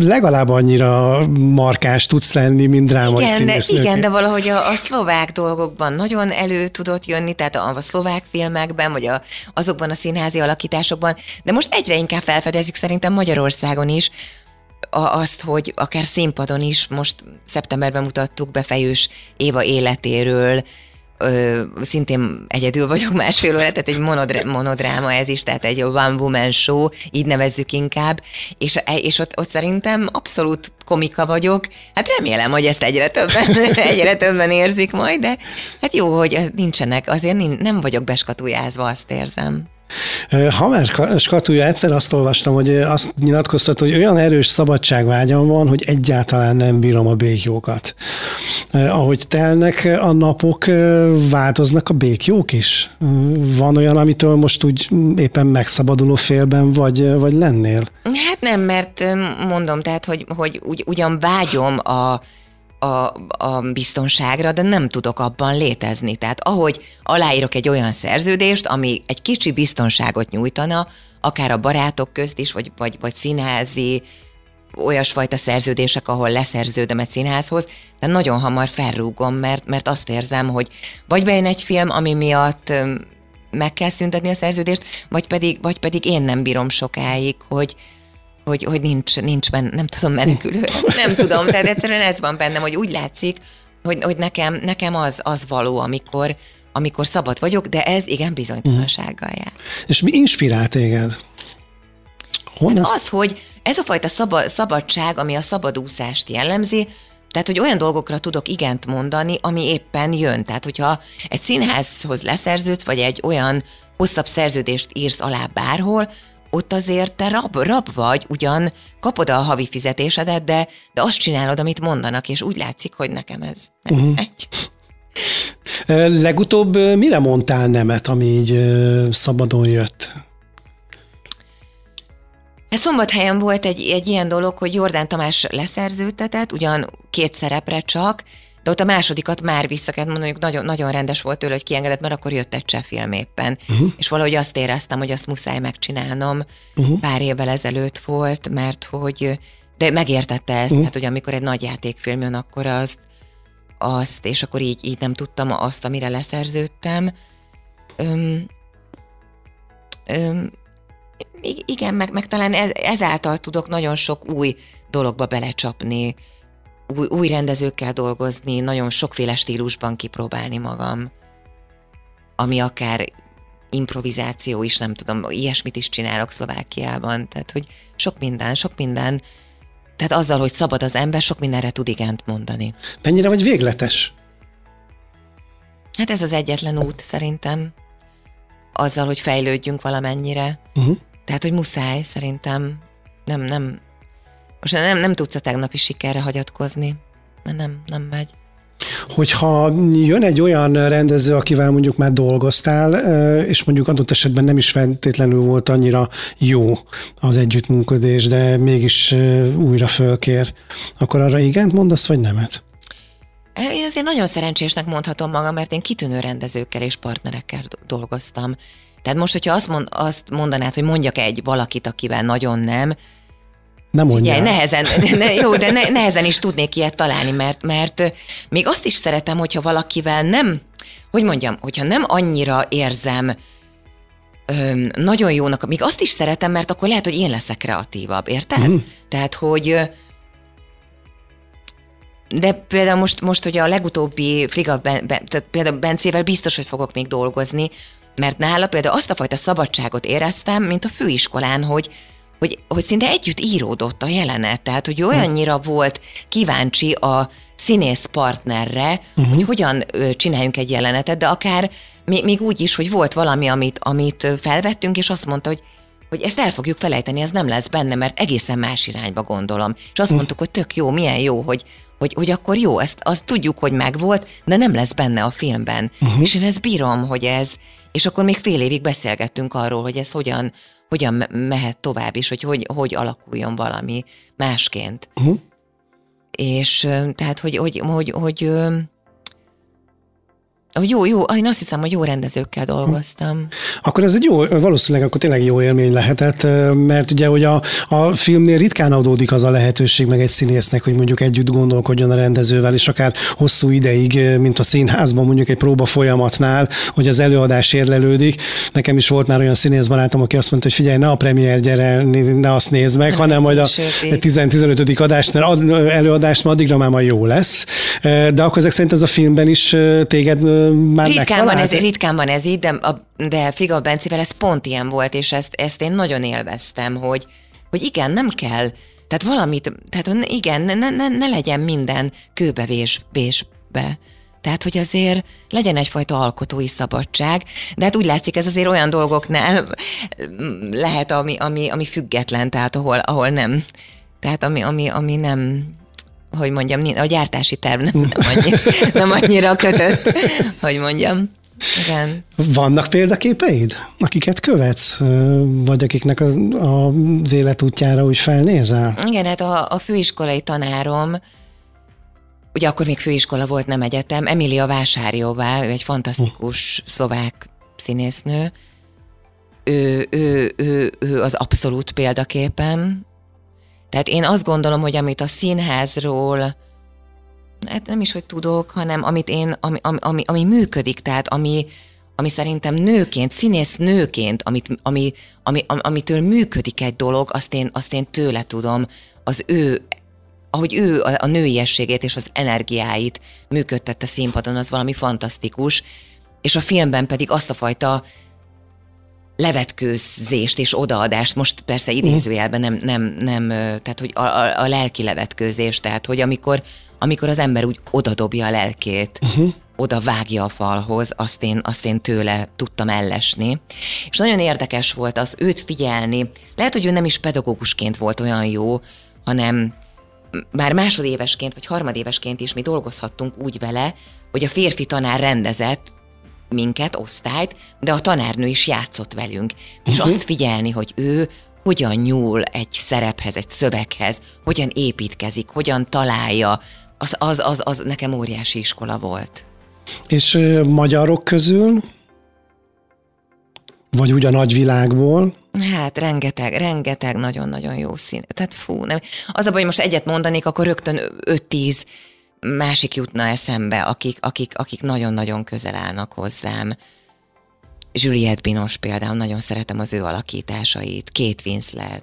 legalább annyira markás tudsz lenni, mint drámai igen, de, igen, de valahogy a, a szlovák dolgokban nagyon elő tudott jönni, tehát a, a szlovák filmekben, vagy a, azokban a színházi alakításokban, de most egyre inkább felfedezik szerintem Magyarországon is, azt, hogy akár színpadon is, most szeptemberben mutattuk be Fejős Éva életéről, ö, szintén egyedül vagyok másfél óra, tehát egy monodr- monodráma ez is, tehát egy one woman show, így nevezzük inkább, és, és ott, ott szerintem abszolút komika vagyok. Hát remélem, hogy ezt egyre többen, egyre többen érzik majd, de hát jó, hogy nincsenek, azért nem vagyok beskatujázva, azt érzem. Hamer skatúja egyszer azt olvastam, hogy azt nyilatkoztat, hogy olyan erős szabadságvágyam van, hogy egyáltalán nem bírom a békjókat. Ahogy telnek a napok, változnak a békjók is? Van olyan, amitől most úgy éppen megszabaduló félben vagy, vagy lennél? Hát nem, mert mondom, tehát, hogy, hogy ugy, ugyan vágyom a a, a biztonságra, de nem tudok abban létezni. Tehát ahogy aláírok egy olyan szerződést, ami egy kicsi biztonságot nyújtana, akár a barátok közt is, vagy, vagy, vagy színházi, olyasfajta szerződések, ahol leszerződöm egy színházhoz, de nagyon hamar felrúgom, mert, mert azt érzem, hogy vagy bejön egy film, ami miatt meg kell szüntetni a szerződést, vagy pedig, vagy pedig én nem bírom sokáig, hogy, hogy, hogy nincs, nincs benne, nem tudom, menekülő. Nem tudom, tehát egyszerűen ez van bennem, hogy úgy látszik, hogy, hogy nekem, nekem az, az való, amikor, amikor szabad vagyok, de ez igen bizonytalansággal jár. És mi inspirál téged? Honnan hát az, hogy ez a fajta szaba, szabadság, ami a szabadúszást jellemzi, tehát, hogy olyan dolgokra tudok igent mondani, ami éppen jön. Tehát, hogyha egy színházhoz leszerződsz, vagy egy olyan hosszabb szerződést írsz alá bárhol, ott azért te rab, rab vagy, ugyan kapod a havi fizetésedet, de, de azt csinálod, amit mondanak, és úgy látszik, hogy nekem ez uh-huh. egy. Legutóbb mire mondtál nemet, ami így szabadon jött? Hát szombathelyen volt egy, egy ilyen dolog, hogy Jordán Tamás leszerződtetett, ugyan két szerepre csak, de ott a másodikat már vissza kellett mondani, nagyon, nagyon rendes volt tőle, hogy kiengedett, mert akkor jött egy cseh film éppen. Uh-huh. És valahogy azt éreztem, hogy azt muszáj megcsinálnom. Uh-huh. Pár évvel ezelőtt volt, mert hogy, de megértette ezt, uh-huh. tehát hogy amikor egy nagy játékfilm jön, akkor azt, azt, és akkor így, így nem tudtam azt, amire leszerződtem. Öm, öm, igen, meg, meg talán ezáltal tudok nagyon sok új dologba belecsapni, új, új rendezőkkel dolgozni, nagyon sokféle stílusban kipróbálni magam, ami akár improvizáció is, nem tudom, ilyesmit is csinálok Szlovákiában, tehát hogy sok minden, sok minden, tehát azzal, hogy szabad az ember, sok mindenre tud igent mondani. Mennyire vagy végletes? Hát ez az egyetlen út szerintem, azzal, hogy fejlődjünk valamennyire. Uh-huh. Tehát, hogy muszáj szerintem, nem, nem, most nem, nem tudsz a tegnapi sikerre hagyatkozni, mert nem, nem megy. Hogyha jön egy olyan rendező, akivel mondjuk már dolgoztál, és mondjuk adott esetben nem is feltétlenül volt annyira jó az együttműködés, de mégis újra fölkér, akkor arra igent mondasz, vagy nemet? Én azért nagyon szerencsésnek mondhatom magam, mert én kitűnő rendezőkkel és partnerekkel dolgoztam. Tehát most, hogyha azt, mond, azt mondanád, hogy mondjak egy valakit, akivel nagyon nem, nem mondja. Nehezen, ne, jó, de ne, nehezen is tudnék ilyet találni, mert, mert még azt is szeretem, hogyha valakivel nem, hogy mondjam, hogyha nem annyira érzem öm, nagyon jónak, még azt is szeretem, mert akkor lehet, hogy én leszek kreatívabb, érted? Mm. Tehát, hogy de például most, most hogy a legutóbbi Friga, ben, ben, tehát például Bencével biztos, hogy fogok még dolgozni, mert nála például azt a fajta szabadságot éreztem, mint a főiskolán, hogy, hogy, hogy szinte együtt íródott a jelenet, tehát hogy olyannyira volt kíváncsi a színész partnerre, uh-huh. hogy hogyan csináljunk egy jelenetet, de akár még, még úgy is, hogy volt valami, amit, amit felvettünk, és azt mondta, hogy hogy ezt el fogjuk felejteni, ez nem lesz benne, mert egészen más irányba gondolom. És azt mondtuk, hogy tök jó, milyen jó, hogy, hogy, hogy akkor jó, ezt azt tudjuk, hogy megvolt, de nem lesz benne a filmben. Uh-huh. És én ezt bírom, hogy ez, és akkor még fél évig beszélgettünk arról, hogy ez hogyan, hogyan mehet tovább, és hogy, hogy hogy alakuljon valami másként. Uh-huh. És tehát, hogy, hogy, hogy, hogy, hogy jó, jó, én azt hiszem, hogy jó rendezőkkel dolgoztam. Akkor ez egy jó, valószínűleg akkor tényleg jó élmény lehetett, mert ugye, hogy a, a filmnél ritkán adódik az a lehetőség meg egy színésznek, hogy mondjuk együtt gondolkodjon a rendezővel, és akár hosszú ideig, mint a színházban mondjuk egy próba folyamatnál, hogy az előadás érlelődik. Nekem is volt már olyan színészbarátom, aki azt mondta, hogy figyelj, ne a premier gyere, ne azt nézd meg, hanem majd a 10-15. adást, mert előadást, mert addigra már majd jó lesz. De akkor ezek szerint ez a filmben is téged már ritkán van, ez, ritkán van ez így, de, a, de Friga Bencivel ez pont ilyen volt, és ezt, ezt én nagyon élveztem, hogy, hogy igen, nem kell, tehát valamit, tehát igen, ne, ne, ne legyen minden kőbevésbe. Tehát, hogy azért legyen egyfajta alkotói szabadság, de hát úgy látszik, ez azért olyan dolgoknál lehet, ami, ami, ami független, tehát ahol, ahol nem. Tehát ami, ami, ami nem, hogy mondjam, a gyártási terv nem, nem, annyi, nem annyira kötött, hogy mondjam. Igen. Vannak példaképeid, akiket követsz, vagy akiknek az, az életútjára úgy felnézel? Igen, hát a, a főiskolai tanárom, ugye akkor még főiskola volt, nem egyetem, Emilia Vásárjóvá, ő egy fantasztikus szlovák színésznő, ő, ő, ő, ő az abszolút példaképen, tehát én azt gondolom, hogy amit a színházról, hát nem is, hogy tudok, hanem amit én, ami, ami, ami, ami működik, tehát ami, ami szerintem nőként, színész nőként, amit, ami, ami, amitől működik egy dolog, azt én, azt én tőle tudom, az ő ahogy ő a, a nőiességét és az energiáit működtette színpadon, az valami fantasztikus, és a filmben pedig azt a fajta levetkőzést és odaadást, most persze idézőjelben nem, nem, nem tehát hogy a, a, a lelki levetkőzés, tehát hogy amikor, amikor az ember úgy odadobja a lelkét, uh-huh. oda vágja a falhoz, azt én, azt én tőle tudtam ellesni. És nagyon érdekes volt az őt figyelni. Lehet, hogy ő nem is pedagógusként volt olyan jó, hanem már másodévesként vagy harmadévesként is mi dolgozhattunk úgy vele, hogy a férfi tanár rendezett minket, osztályt, de a tanárnő is játszott velünk. És uh-huh. azt figyelni, hogy ő hogyan nyúl egy szerephez, egy szöveghez, hogyan építkezik, hogyan találja az, az, az, az nekem óriási iskola volt. És ö, magyarok közül, vagy úgy a nagyvilágból, Hát rengeteg, rengeteg nagyon-nagyon jó szín. Tehát fú, nem. Az a baj, hogy most egyet mondanék, akkor rögtön 5-10 másik jutna eszembe, akik, akik, akik nagyon-nagyon közel állnak hozzám. Juliette Binos például, nagyon szeretem az ő alakításait, Kate Winslet.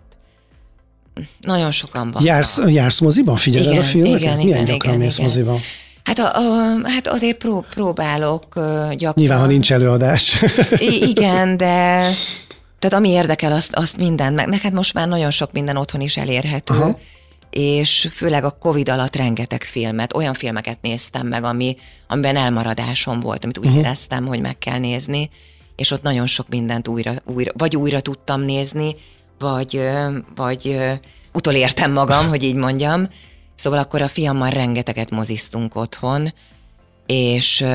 Nagyon sokan vannak. jársz, jársz moziban? Figyeled Igen, a filmeket? igen, Milyen igen, gyakran igen, mész igen. moziban? Hát, a, a, hát azért pró, próbálok gyakran. Nyilván, ha nincs előadás. I- igen, de tehát ami érdekel, azt, azt minden, meg neked most már nagyon sok minden otthon is elérhető, Aha. És főleg a Covid alatt rengeteg filmet, olyan filmeket néztem meg, ami, amiben elmaradásom volt, amit úgy uh-huh. éreztem, hogy meg kell nézni, és ott nagyon sok mindent újra, újra vagy újra tudtam nézni, vagy, vagy utolértem magam, hogy így mondjam. Szóval akkor a fiammal rengeteget moziztunk otthon, és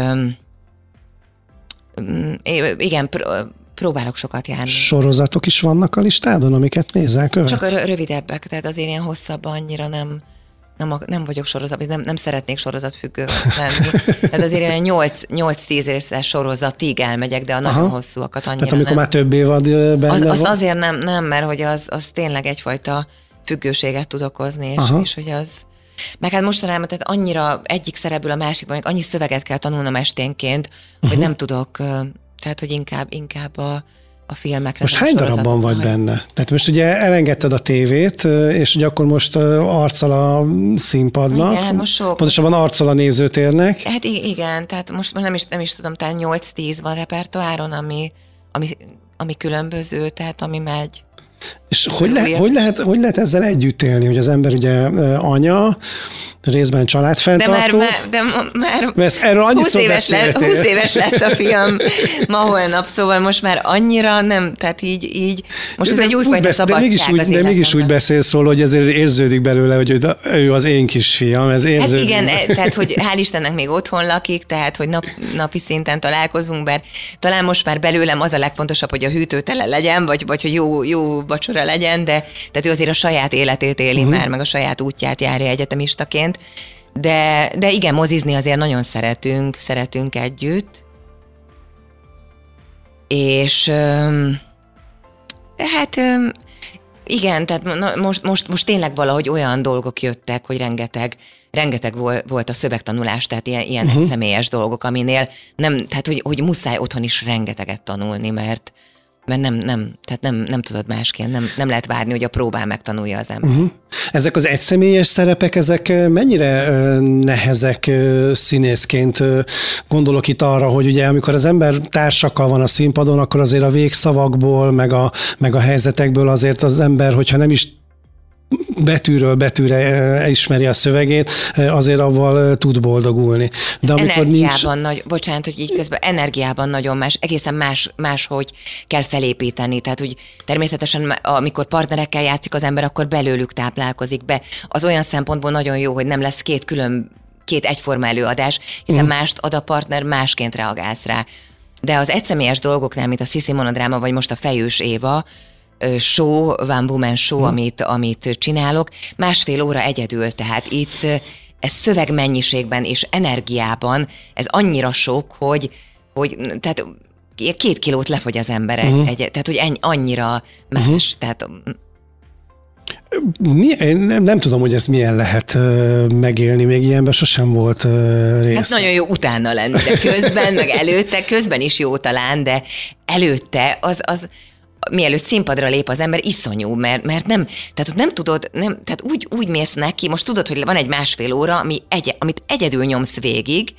igen, próbálok sokat járni. Sorozatok is vannak a listádon, amiket nézel, követsz? Csak a rö- rövidebbek, tehát azért ilyen hosszabb annyira nem, nem, nem vagyok sorozat, nem, nem szeretnék sorozatfüggő lenni. Tehát azért ilyen 8-10 részes sorozatig elmegyek, de a nagyon Aha. hosszúakat annyira Tehát amikor nem. már több évad ö, benne Az, azt van? azért nem, nem, mert hogy az, az tényleg egyfajta függőséget tud okozni, és, Aha. és hogy az... Meg hát mostanában tehát annyira egyik szerepből a másikban, annyi szöveget kell tanulnom esténként, Mhm. hogy nem tudok, tehát hogy inkább, inkább a, a filmekre. Most hány darabban vagy hagy- benne? Tehát most ugye elengedted a tévét, és ugye akkor most arccal a színpadnak. Igen, most sok. Pontosabban arccal a nézőtérnek. Hát igen, tehát most nem is, nem is tudom, talán 8-10 van repertoáron, ami, ami, ami különböző, tehát ami megy. És hogy, le, hogy, lehet, hogy lehet ezzel együtt élni, hogy az ember ugye anya, részben De családfenntartó. már, már, de már erről 20 annyiszor éves, lesz, beszéltél. 20 éves lesz a fiam ma holnap, szóval most már annyira nem, tehát így, így most ez De egy újfajta besz- de szabadság mégis úgy, De mégis úgy beszélsz róla, hogy ezért érződik belőle, hogy ő- az én kisfiam, ez Hát érződik. igen, e- tehát hogy hál' Istennek még otthon lakik, tehát hogy nap, napi szinten találkozunk, bár talán most már belőlem az a legfontosabb, hogy a hűtő tele legyen, vagy, vagy hogy jó, jó vacsora legyen, de tehát ő azért a saját életét éli uh-huh. már, meg a saját útját járja egyetemistaként. De, de igen, mozizni azért nagyon szeretünk, szeretünk együtt. És öm, hát öm, igen, tehát na, most, most, most tényleg valahogy olyan dolgok jöttek, hogy rengeteg, rengeteg vol- volt a szövegtanulás, tehát ilyen, ilyen uh-huh. egyszemélyes dolgok, aminél nem, tehát hogy, hogy muszáj otthon is rengeteget tanulni, mert mert nem, nem, tehát nem, nem tudod másként, nem, nem lehet várni, hogy a próbán megtanulja az ember. Uh-huh. Ezek az egyszemélyes szerepek, ezek mennyire nehezek színészként? Gondolok itt arra, hogy ugye amikor az ember társakkal van a színpadon, akkor azért a végszavakból, meg a, meg a helyzetekből azért az ember, hogyha nem is betűről betűre ismeri a szövegét, azért avval tud boldogulni. De amikor nincs... energiában nagy, bocsánat, hogy így közben energiában nagyon más, egészen más, máshogy kell felépíteni. Tehát, hogy természetesen amikor partnerekkel játszik az ember, akkor belőlük táplálkozik be. Az olyan szempontból nagyon jó, hogy nem lesz két külön, két egyforma előadás, hiszen mást ad a partner, másként reagálsz rá. De az egyszemélyes dolgoknál, mint a Sissi monodráma, vagy most a Fejős Éva, show, One Woman show, amit, amit csinálok, másfél óra egyedül, tehát itt ez szövegmennyiségben és energiában, ez annyira sok, hogy, hogy tehát két kilót lefogy az ember egy, uh-huh. egy tehát hogy ennyi, annyira más, uh-huh. tehát Mi, nem, nem tudom, hogy ez milyen lehet ö, megélni, még ilyenben sosem volt rész. Hát nagyon jó utána lenni, de közben, meg előtte, közben is jó talán, de előtte az, az mielőtt színpadra lép az ember, iszonyú, mert, mert nem, tehát ott nem tudod, nem, tehát úgy, úgy mész neki, most tudod, hogy van egy másfél óra, ami egy, amit egyedül nyomsz végig,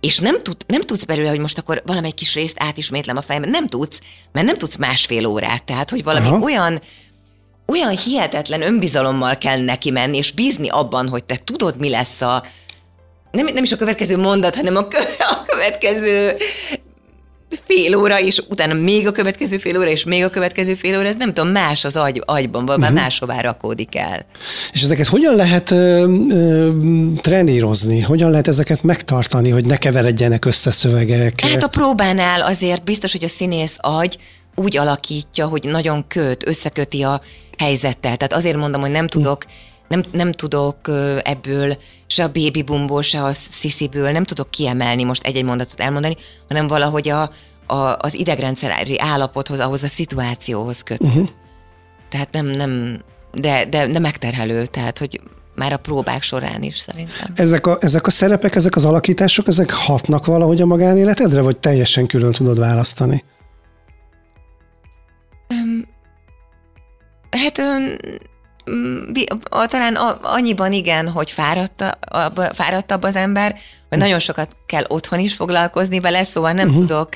és nem, tud, nem tudsz belőle, hogy most akkor valamelyik kis részt átismétlem a fejemben, nem tudsz, mert nem tudsz másfél órát, tehát hogy valami Aha. Olyan, olyan hihetetlen önbizalommal kell neki menni, és bízni abban, hogy te tudod, mi lesz a, nem, nem is a következő mondat, hanem a, kö, a következő fél óra, és utána még a következő fél óra, és még a következő fél óra, ez nem tudom, más az agy, agyban, vagy uh-huh. máshová rakódik el. És ezeket hogyan lehet ö, ö, trenírozni? Hogyan lehet ezeket megtartani, hogy ne keveredjenek össze szövegek? Hát a próbánál azért biztos, hogy a színész agy úgy alakítja, hogy nagyon köt, összeköti a helyzettel. Tehát azért mondom, hogy nem tudok nem, nem tudok ebből se a baby boomból, se a szisziből, nem tudok kiemelni most egy-egy mondatot elmondani, hanem valahogy a, a, az idegrendszeri állapothoz, ahhoz a szituációhoz kötött. Uh-huh. Tehát nem, nem, de, de, de megterhelő, tehát hogy már a próbák során is szerintem. Ezek a, ezek a szerepek, ezek az alakítások, ezek hatnak valahogy a magánéletedre, vagy teljesen külön tudod választani? Hát talán a- annyiban igen, hogy fáradt, a- fáradtabb az ember, hogy nagyon sokat kell otthon is foglalkozni vele, szóval nem uh-huh. tudok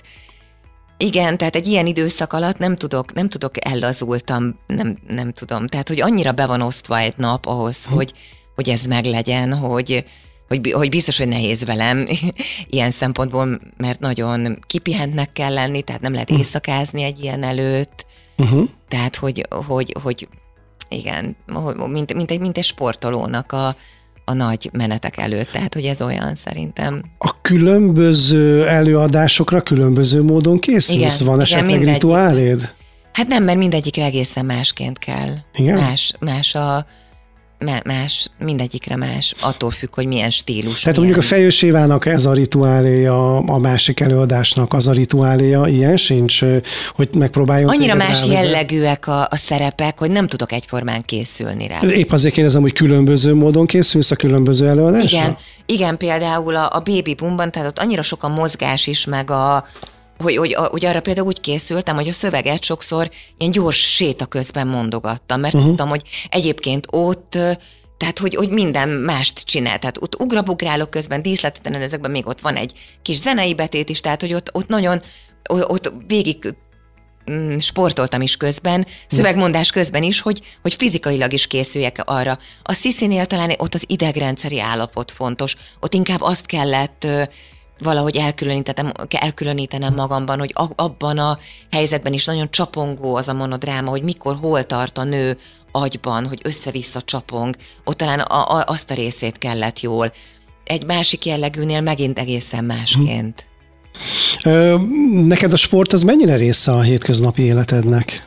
igen, tehát egy ilyen időszak alatt nem tudok, nem tudok ellazultam, nem, nem tudom. Tehát, hogy annyira be van osztva egy nap ahhoz, hogy, hogy ez meglegyen, hogy, hogy, hogy biztos, hogy nehéz velem ilyen szempontból, mert nagyon kipihentnek kell lenni, tehát nem lehet éjszakázni egy ilyen előtt. Uh-huh. Tehát, hogy, hogy, hogy igen, mint, mint, egy, mint egy sportolónak a, a nagy menetek előtt. Tehát, hogy ez olyan szerintem. A különböző előadásokra különböző módon készülsz? Igen, Van igen, esetleg mindegyik. rituáléd? Hát nem, mert mindegyikre egészen másként kell. Igen? Más, más a más, mindegyikre más, attól függ, hogy milyen stílus. Tehát milyen. mondjuk a Fejős Évának ez a rituáléja, a másik előadásnak az a rituáléja, ilyen sincs, hogy megpróbáljon Annyira más rávezetni? jellegűek a, a szerepek, hogy nem tudok egyformán készülni rá. Épp azért kérdezem, hogy különböző módon készülsz a különböző előadásra? Igen, igen, például a, a Baby Boomban, tehát ott annyira sok a mozgás is, meg a, hogy, hogy, hogy arra például úgy készültem, hogy a szöveget sokszor ilyen gyors séta közben mondogattam, mert uh-huh. tudtam, hogy egyébként ott tehát, hogy, hogy minden mást csinál. Tehát ott ugrabugrálok közben, díszleteten ezekben még ott van egy kis zenei betét is, tehát, hogy ott, ott nagyon, ott végig mm, sportoltam is közben, szövegmondás közben is, hogy, hogy fizikailag is készüljek arra. A Sziszinél talán ott az idegrendszeri állapot fontos, ott inkább azt kellett valahogy elkülönítenem, elkülönítenem magamban, hogy abban a helyzetben is nagyon csapongó az a monodráma, hogy mikor, hol tart a nő agyban, hogy össze-vissza csapong. Ott talán a, a, azt a részét kellett jól. Egy másik jellegűnél megint egészen másként. Ö, Neked a sport az mennyire része a hétköznapi életednek?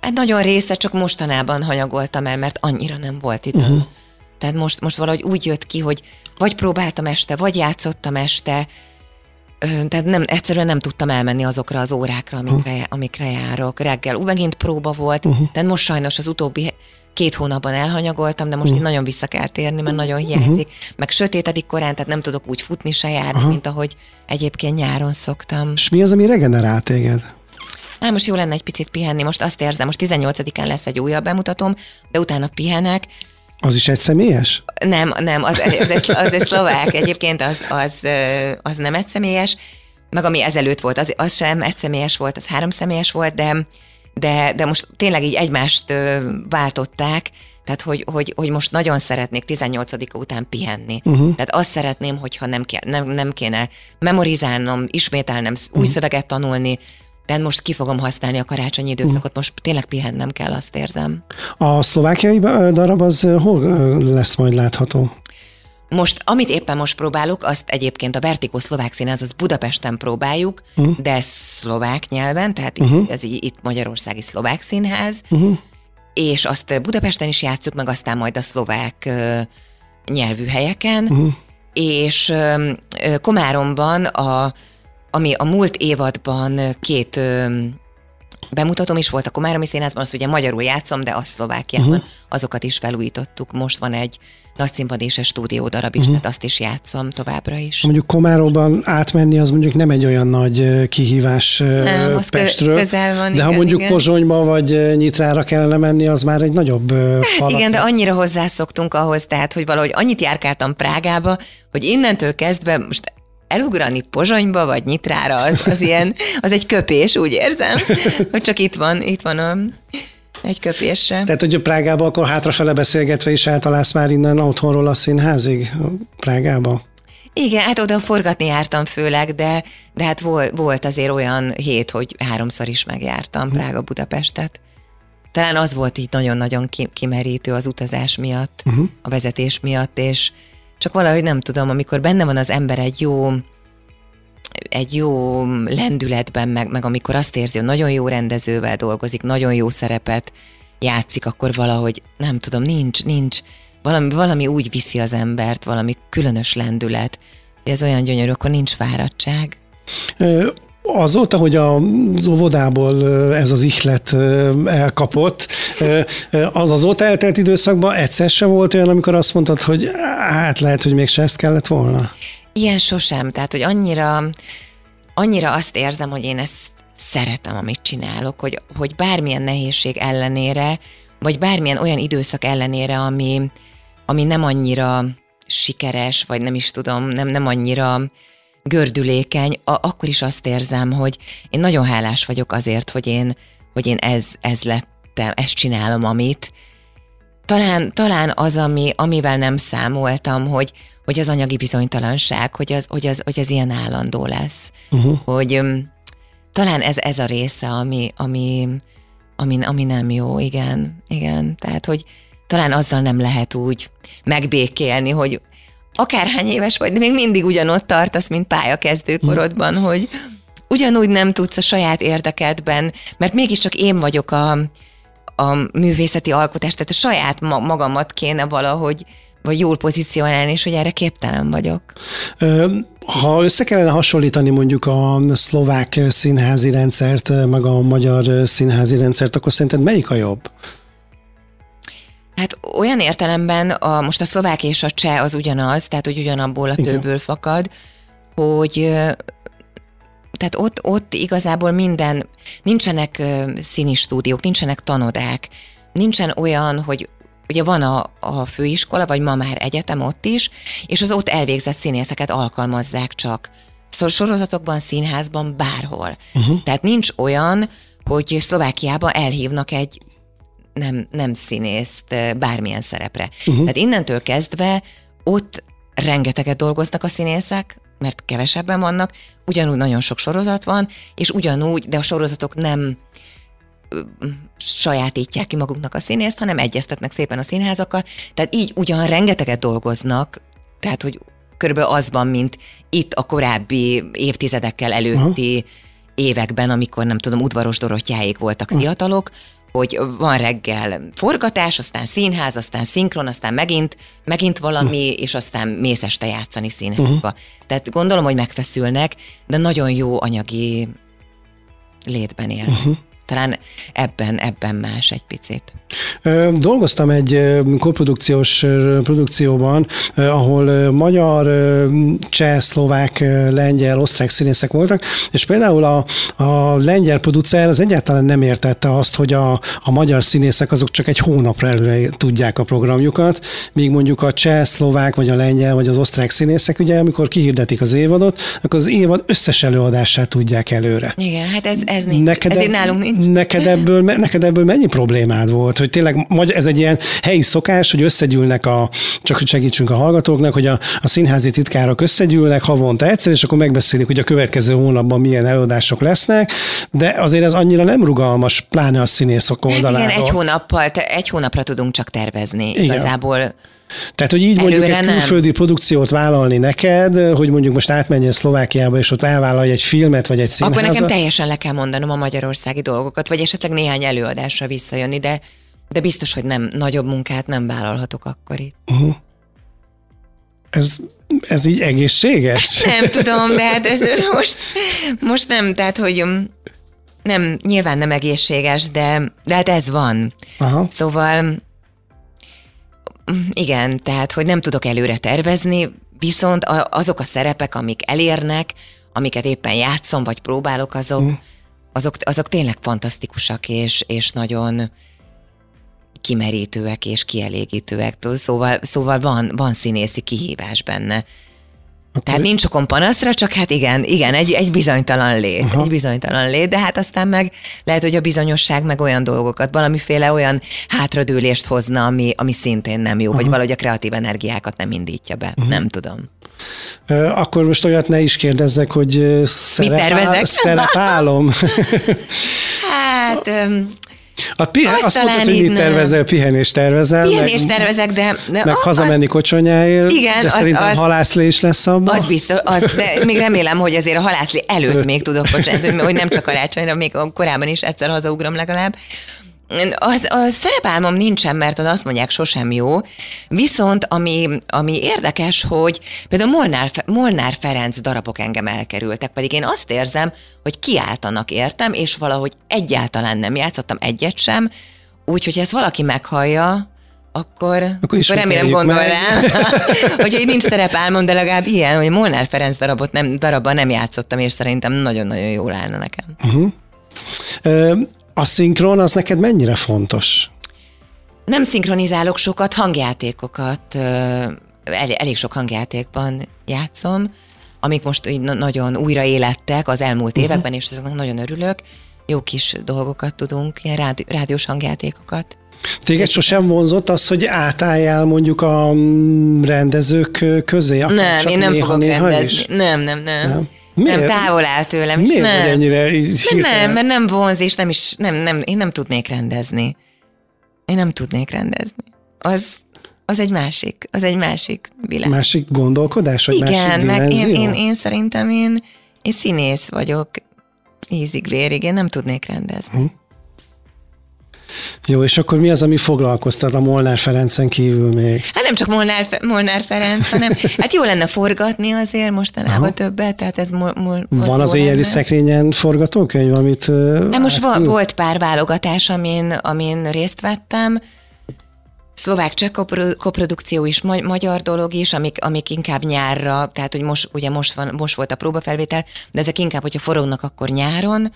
Hát nagyon része, csak mostanában hanyagoltam el, mert annyira nem volt időm. Uh-huh. Tehát most, most valahogy úgy jött ki, hogy vagy próbáltam este, vagy játszottam este, tehát nem, egyszerűen nem tudtam elmenni azokra az órákra, amikre, amikre járok. Reggel megint próba volt, uh-huh. tehát most sajnos az utóbbi két hónapban elhanyagoltam, de most uh-huh. nagyon vissza kell térni, mert nagyon hiányzik. Uh-huh. Meg sötétedik korán, tehát nem tudok úgy futni se járni, uh-huh. mint ahogy egyébként nyáron szoktam. És mi az, ami regenerál téged? Hát most jó lenne egy picit pihenni, most azt érzem, most 18-án lesz egy újabb bemutatom, de utána pihenek. Az is egy személyes? Nem, nem, az, az, az, az egy szlovák, egyébként az, az, az nem egy személyes, meg ami ezelőtt volt, az, az sem egy személyes volt, az három személyes volt, de, de, de most tényleg így egymást váltották, tehát hogy, hogy, hogy most nagyon szeretnék 18-a után pihenni. Uh-huh. Tehát azt szeretném, hogyha nem, ké, nem, nem kéne memorizálnom, ismételnem, új uh-huh. szöveget tanulni, de most ki fogom használni a karácsonyi időszakot, most tényleg pihennem kell, azt érzem. A szlovákiai darab az ö, hol ö, lesz majd látható? Most, amit éppen most próbálok, azt egyébként a Vertigo szlovák színház, az Budapesten próbáljuk, uh-huh. de szlovák nyelven, tehát uh-huh. ez így, itt Magyarországi szlovák színház, uh-huh. és azt Budapesten is játsszuk, meg aztán majd a szlovák ö, nyelvű helyeken, uh-huh. és ö, Komáromban, a, ami a múlt évadban két ö, bemutatom is volt a Komáromi Színházban, azt ugye magyarul játszom, de azt Szlovákiában, uh-huh. azokat is felújítottuk. Most van egy nagy színpad és egy stúdió darab is, uh-huh. tehát azt is játszom továbbra is. Mondjuk Komáróban átmenni az mondjuk nem egy olyan nagy kihívás Nem, Pestről, közel van, de ha igen, mondjuk igen. Pozsonyba vagy Nyitrára kellene menni, az már egy nagyobb falat. Igen, de annyira hozzászoktunk ahhoz, tehát, hogy valahogy annyit járkáltam Prágába, hogy innentől kezdve most elugrani Pozsonyba vagy Nyitrára, az, az ilyen, az egy köpés, úgy érzem, hogy csak itt van, itt van a, egy köpésre. Tehát, hogy Prágába akkor hátrafele beszélgetve is eltalálsz már innen otthonról a színházig Prágába? Igen, hát oda forgatni jártam főleg, de, de hát volt, volt azért olyan hét, hogy háromszor is megjártam Prága Budapestet. Talán az volt így nagyon-nagyon ki- kimerítő az utazás miatt, uh-huh. a vezetés miatt, és csak valahogy nem tudom, amikor benne van az ember egy jó egy jó lendületben, meg, meg amikor azt érzi, hogy nagyon jó rendezővel dolgozik, nagyon jó szerepet játszik, akkor valahogy, nem tudom, nincs, nincs, valami, valami úgy viszi az embert, valami különös lendület, hogy ez olyan gyönyörű, akkor nincs fáradtság. Azóta, hogy az óvodából ez az ihlet elkapott, az azóta eltelt időszakban egyszer sem volt olyan, amikor azt mondtad, hogy hát lehet, hogy mégse ezt kellett volna? Ilyen sosem, tehát, hogy annyira, annyira azt érzem, hogy én ezt szeretem, amit csinálok, hogy, hogy bármilyen nehézség ellenére, vagy bármilyen olyan időszak ellenére, ami, ami nem annyira sikeres, vagy nem is tudom, nem, nem annyira gördülékeny, a, akkor is azt érzem, hogy én nagyon hálás vagyok azért, hogy én, hogy én ez, ez lettem, ezt csinálom, amit. Talán, talán az, ami, amivel nem számoltam, hogy, hogy az anyagi bizonytalanság, hogy az, hogy az, hogy az ilyen állandó lesz. Uh-huh. Hogy um, talán ez, ez a része, ami, ami, ami, ami nem jó, igen, igen. Tehát, hogy talán azzal nem lehet úgy megbékélni, hogy akárhány éves vagy, de még mindig ugyanott tartasz, mint pályakezdőkorodban, mm. hogy ugyanúgy nem tudsz a saját érdekedben, mert mégiscsak én vagyok a, a művészeti alkotás, tehát a saját magamat kéne valahogy vagy jól pozícionálni, és hogy erre képtelen vagyok. Ha össze kellene hasonlítani mondjuk a szlovák színházi rendszert, meg a magyar színházi rendszert, akkor szerinted melyik a jobb? Hát olyan értelemben a, most a szlovák és a cseh az ugyanaz, tehát hogy ugyanabból a tőből fakad, hogy tehát ott, ott igazából minden, nincsenek színi stúdiók, nincsenek tanodák, nincsen olyan, hogy ugye van a, a főiskola, vagy ma már egyetem ott is, és az ott elvégzett színészeket alkalmazzák csak. Szóval sorozatokban, színházban, bárhol. Uh-huh. Tehát nincs olyan, hogy Szlovákiába elhívnak egy nem, nem színészt bármilyen szerepre. Uh-huh. Tehát innentől kezdve ott rengeteget dolgoznak a színészek, mert kevesebben vannak, ugyanúgy nagyon sok sorozat van, és ugyanúgy, de a sorozatok nem sajátítják ki maguknak a színészt, hanem egyeztetnek szépen a színházakkal, tehát így ugyan rengeteget dolgoznak, tehát hogy körülbelül az van, mint itt a korábbi évtizedekkel előtti uh-huh. években, amikor nem tudom, udvaros Dorottyáék voltak uh-huh. fiatalok, hogy van reggel forgatás, aztán színház, aztán szinkron, aztán megint, megint valami, uh. és aztán mész este játszani színházba. Uh-huh. Tehát gondolom, hogy megfeszülnek, de nagyon jó anyagi létben élnek. Uh-huh. Talán ebben, ebben más egy picit. Dolgoztam egy koprodukciós produkcióban, ahol magyar, cseh, szlovák, lengyel, osztrák színészek voltak, és például a, a lengyel producer az egyáltalán nem értette azt, hogy a, a magyar színészek azok csak egy hónapra előre tudják a programjukat, míg mondjuk a cseh, szlovák, vagy a lengyel, vagy az osztrák színészek, ugye amikor kihirdetik az évadot, akkor az évad összes előadását tudják előre. Igen, hát ez, ez nincs. Neked, ez nálunk nincs. Neked ebből, neked ebből mennyi problémád volt? hogy tényleg ez egy ilyen helyi szokás, hogy összegyűlnek a, csak hogy segítsünk a hallgatóknak, hogy a, a színházi titkárok összegyűlnek havonta egyszer, és akkor megbeszélik, hogy a következő hónapban milyen előadások lesznek, de azért ez annyira nem rugalmas, pláne a színészok oldaláról. Igen, egy hónappal, egy hónapra tudunk csak tervezni. Igen. Igazából tehát, hogy így mondjuk egy külföldi nem. produkciót vállalni neked, hogy mondjuk most átmenjen Szlovákiába, és ott elvállalj egy filmet, vagy egy színházat. Akkor nekem teljesen le kell mondanom a magyarországi dolgokat, vagy esetleg néhány előadásra visszajönni, de de biztos, hogy nem nagyobb munkát nem vállalhatok akkor itt. Uh-huh. Ez, ez így egészséges? Nem tudom, de hát ez most, most nem, tehát hogy um, nem, nyilván nem egészséges, de, de hát ez van. Aha. Szóval igen, tehát hogy nem tudok előre tervezni, viszont azok a szerepek, amik elérnek, amiket éppen játszom, vagy próbálok, azok, uh. azok, azok tényleg fantasztikusak, és, és nagyon, kimerítőek és kielégítőek. Szóval, szóval van, van színészi kihívás benne. Tehát nincs okon panaszra, csak hát igen, igen, egy, egy bizonytalan lét, Aha. egy bizonytalan lét, de hát aztán meg lehet, hogy a bizonyosság meg olyan dolgokat, valamiféle olyan hátradőlést hozna, ami, ami szintén nem jó, Aha. vagy valahogy a kreatív energiákat nem indítja be, uh-huh. nem tudom. Akkor most olyat ne is kérdezzek, hogy szerepál, szerepálom. hát a pihen, azt, mondtad, hogy mit tervezel, pihenést tervezel. Pihenést meg, tervezek, de... de meg a, hazamenni kocsonyáért. Igen. De az, szerintem az, halászlé is lesz abban. Az biztos, az, de még remélem, hogy azért a halászlé előtt még tudok kocsonyát, hogy, hogy nem csak karácsonyra, még korábban is egyszer hazaugrom legalább. Az, a szerepálmom nincsen, mert az azt mondják sosem jó, viszont ami, ami érdekes, hogy például Molnár, Molnár Ferenc darabok engem elkerültek, pedig én azt érzem, hogy kiáltanak értem, és valahogy egyáltalán nem játszottam egyet sem, úgyhogy ezt valaki meghallja, akkor, akkor, akkor remélem gondol rám, hogyha így nincs szerepálmom, de legalább ilyen, hogy Molnár Ferenc darabot nem, darabban nem játszottam, és szerintem nagyon-nagyon jól állna nekem. Uh-huh. A szinkron az neked mennyire fontos? Nem szinkronizálok sokat, hangjátékokat, elég, elég sok hangjátékban játszom, amik most így nagyon újraélettek az elmúlt uh-huh. években, és ezeknek nagyon örülök. Jó kis dolgokat tudunk, ilyen rádi, rádiós hangjátékokat. Téged sosem vonzott az, hogy átálljál mondjuk a mm, rendezők közé? Nem, én nem fogok rendezni. Nem, nem, nem. nem. Miért? Nem, távol áll tőlem. Miért nem. vagy ennyire mert nem, mert nem vonz, és nem is, nem, nem, én nem tudnék rendezni. Én nem tudnék rendezni. Az, az egy másik, az egy másik világ. Másik gondolkodás, vagy Igen, másik meg én, én, én, szerintem én, én színész vagyok, ízig vérig, én nem tudnék rendezni. Hm. Jó, és akkor mi az, ami foglalkoztat a Molnár Ferencen kívül még? Hát nem csak Molnár, Molnár Ferenc, hanem hát jó lenne forgatni azért mostanában Aha. többet, tehát ez mo, mo, az Van az éjjeli szekrényen forgatókönyv, amit... Nem, most át, volt pár válogatás, amin, amin részt vettem, szlovák cseh koprodukció is, magyar dolog is, amik, amik inkább nyárra, tehát hogy most, ugye most, van, most volt a próbafelvétel, de ezek inkább, hogyha forognak, akkor nyáron,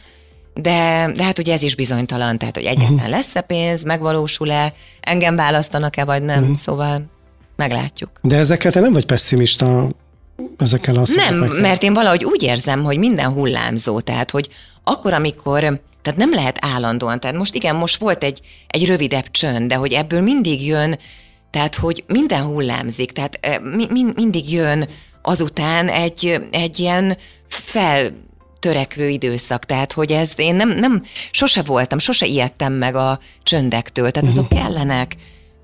de, de hát ugye ez is bizonytalan, tehát hogy egyáltalán uh-huh. lesz-e pénz, megvalósul-e, engem választanak-e vagy nem, uh-huh. szóval meglátjuk. De ezekkel te nem vagy pessimista ezekkel a Nem, mert én valahogy úgy érzem, hogy minden hullámzó, tehát hogy akkor, amikor tehát nem lehet állandóan, tehát most igen, most volt egy, egy rövidebb csönd, de hogy ebből mindig jön, tehát hogy minden hullámzik, tehát mi, mi, mindig jön azután egy, egy ilyen fel törekvő időszak, tehát hogy ez én nem, nem sose voltam, sose ijedtem meg a csöndektől, tehát azok uh-huh. kellenek.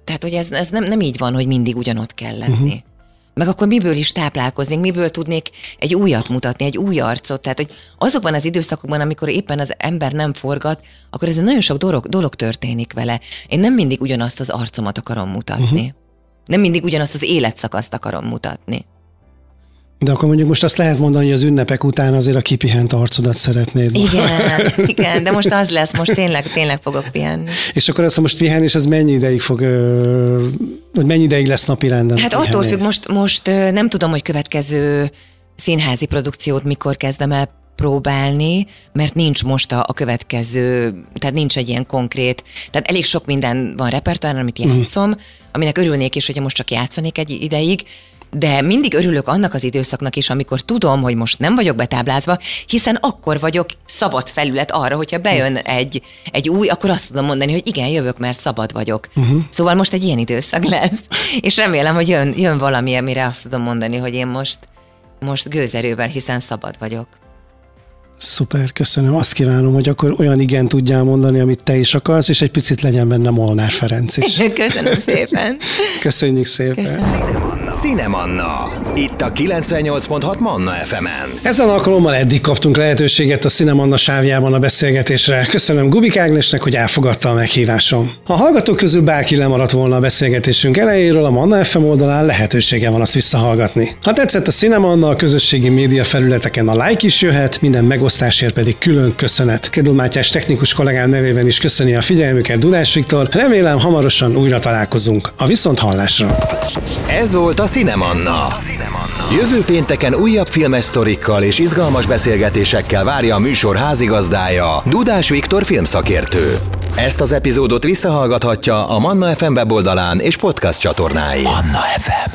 Tehát, hogy ez, ez nem, nem így van, hogy mindig ugyanott kell lenni. Uh-huh. Meg akkor miből is táplálkoznék, miből tudnék egy újat mutatni, egy új arcot. Tehát, hogy azokban az időszakokban, amikor éppen az ember nem forgat, akkor ez nagyon sok dolog, dolog történik vele. Én nem mindig ugyanazt az arcomat akarom mutatni. Uh-huh. Nem mindig ugyanazt az életszakaszt akarom mutatni. De akkor mondjuk most azt lehet mondani, hogy az ünnepek után azért a kipihent arcodat szeretnéd. Igen, igen, de most az lesz, most tényleg, tényleg fogok pihenni. És akkor azt, most pihenni, és ez mennyi ideig fog, hogy mennyi ideig lesz napi renden? Hát attól függ, most, most nem tudom, hogy következő színházi produkciót mikor kezdem el próbálni, mert nincs most a, a következő, tehát nincs egy ilyen konkrét, tehát elég sok minden van repertoáron, amit mhm. játszom, mm. aminek örülnék is, hogy most csak játszanék egy ideig, de mindig örülök annak az időszaknak is, amikor tudom, hogy most nem vagyok betáblázva, hiszen akkor vagyok szabad felület arra, hogyha bejön egy, egy új, akkor azt tudom mondani, hogy igen, jövök, mert szabad vagyok. Uh-huh. Szóval most egy ilyen időszak lesz, és remélem, hogy jön, jön valami, amire azt tudom mondani, hogy én most, most gőzerővel, hiszen szabad vagyok. Szuper, köszönöm. Azt kívánom, hogy akkor olyan igen tudjál mondani, amit te is akarsz, és egy picit legyen benne Molnár Ferenc is. Köszönöm szépen. Köszönjük szépen. Köszönöm. Cinemanna. Itt a 98.6 Manna FM-en. Ezen alkalommal eddig kaptunk lehetőséget a Cinemanna sávjában a beszélgetésre. Köszönöm Gubik Ágnesnek, hogy elfogadta a meghívásom. Ha hallgatók közül bárki lemaradt volna a beszélgetésünk elejéről, a Manna FM oldalán lehetősége van azt visszahallgatni. Ha tetszett a Cinemanna, a közösségi média felületeken a like is jöhet, minden megosztásért pedig külön köszönet. Kedul Mátyás technikus kollégám nevében is köszöni a figyelmüket Dudás Viktor. Remélem hamarosan újra találkozunk. A viszont hallásra. Ez volt a Cinemanna. Jövő pénteken újabb filmes sztorikkal és izgalmas beszélgetésekkel várja a műsor házigazdája, Dudás Viktor filmszakértő. Ezt az epizódot visszahallgathatja a Manna FM weboldalán és podcast csatornáin. Manna FM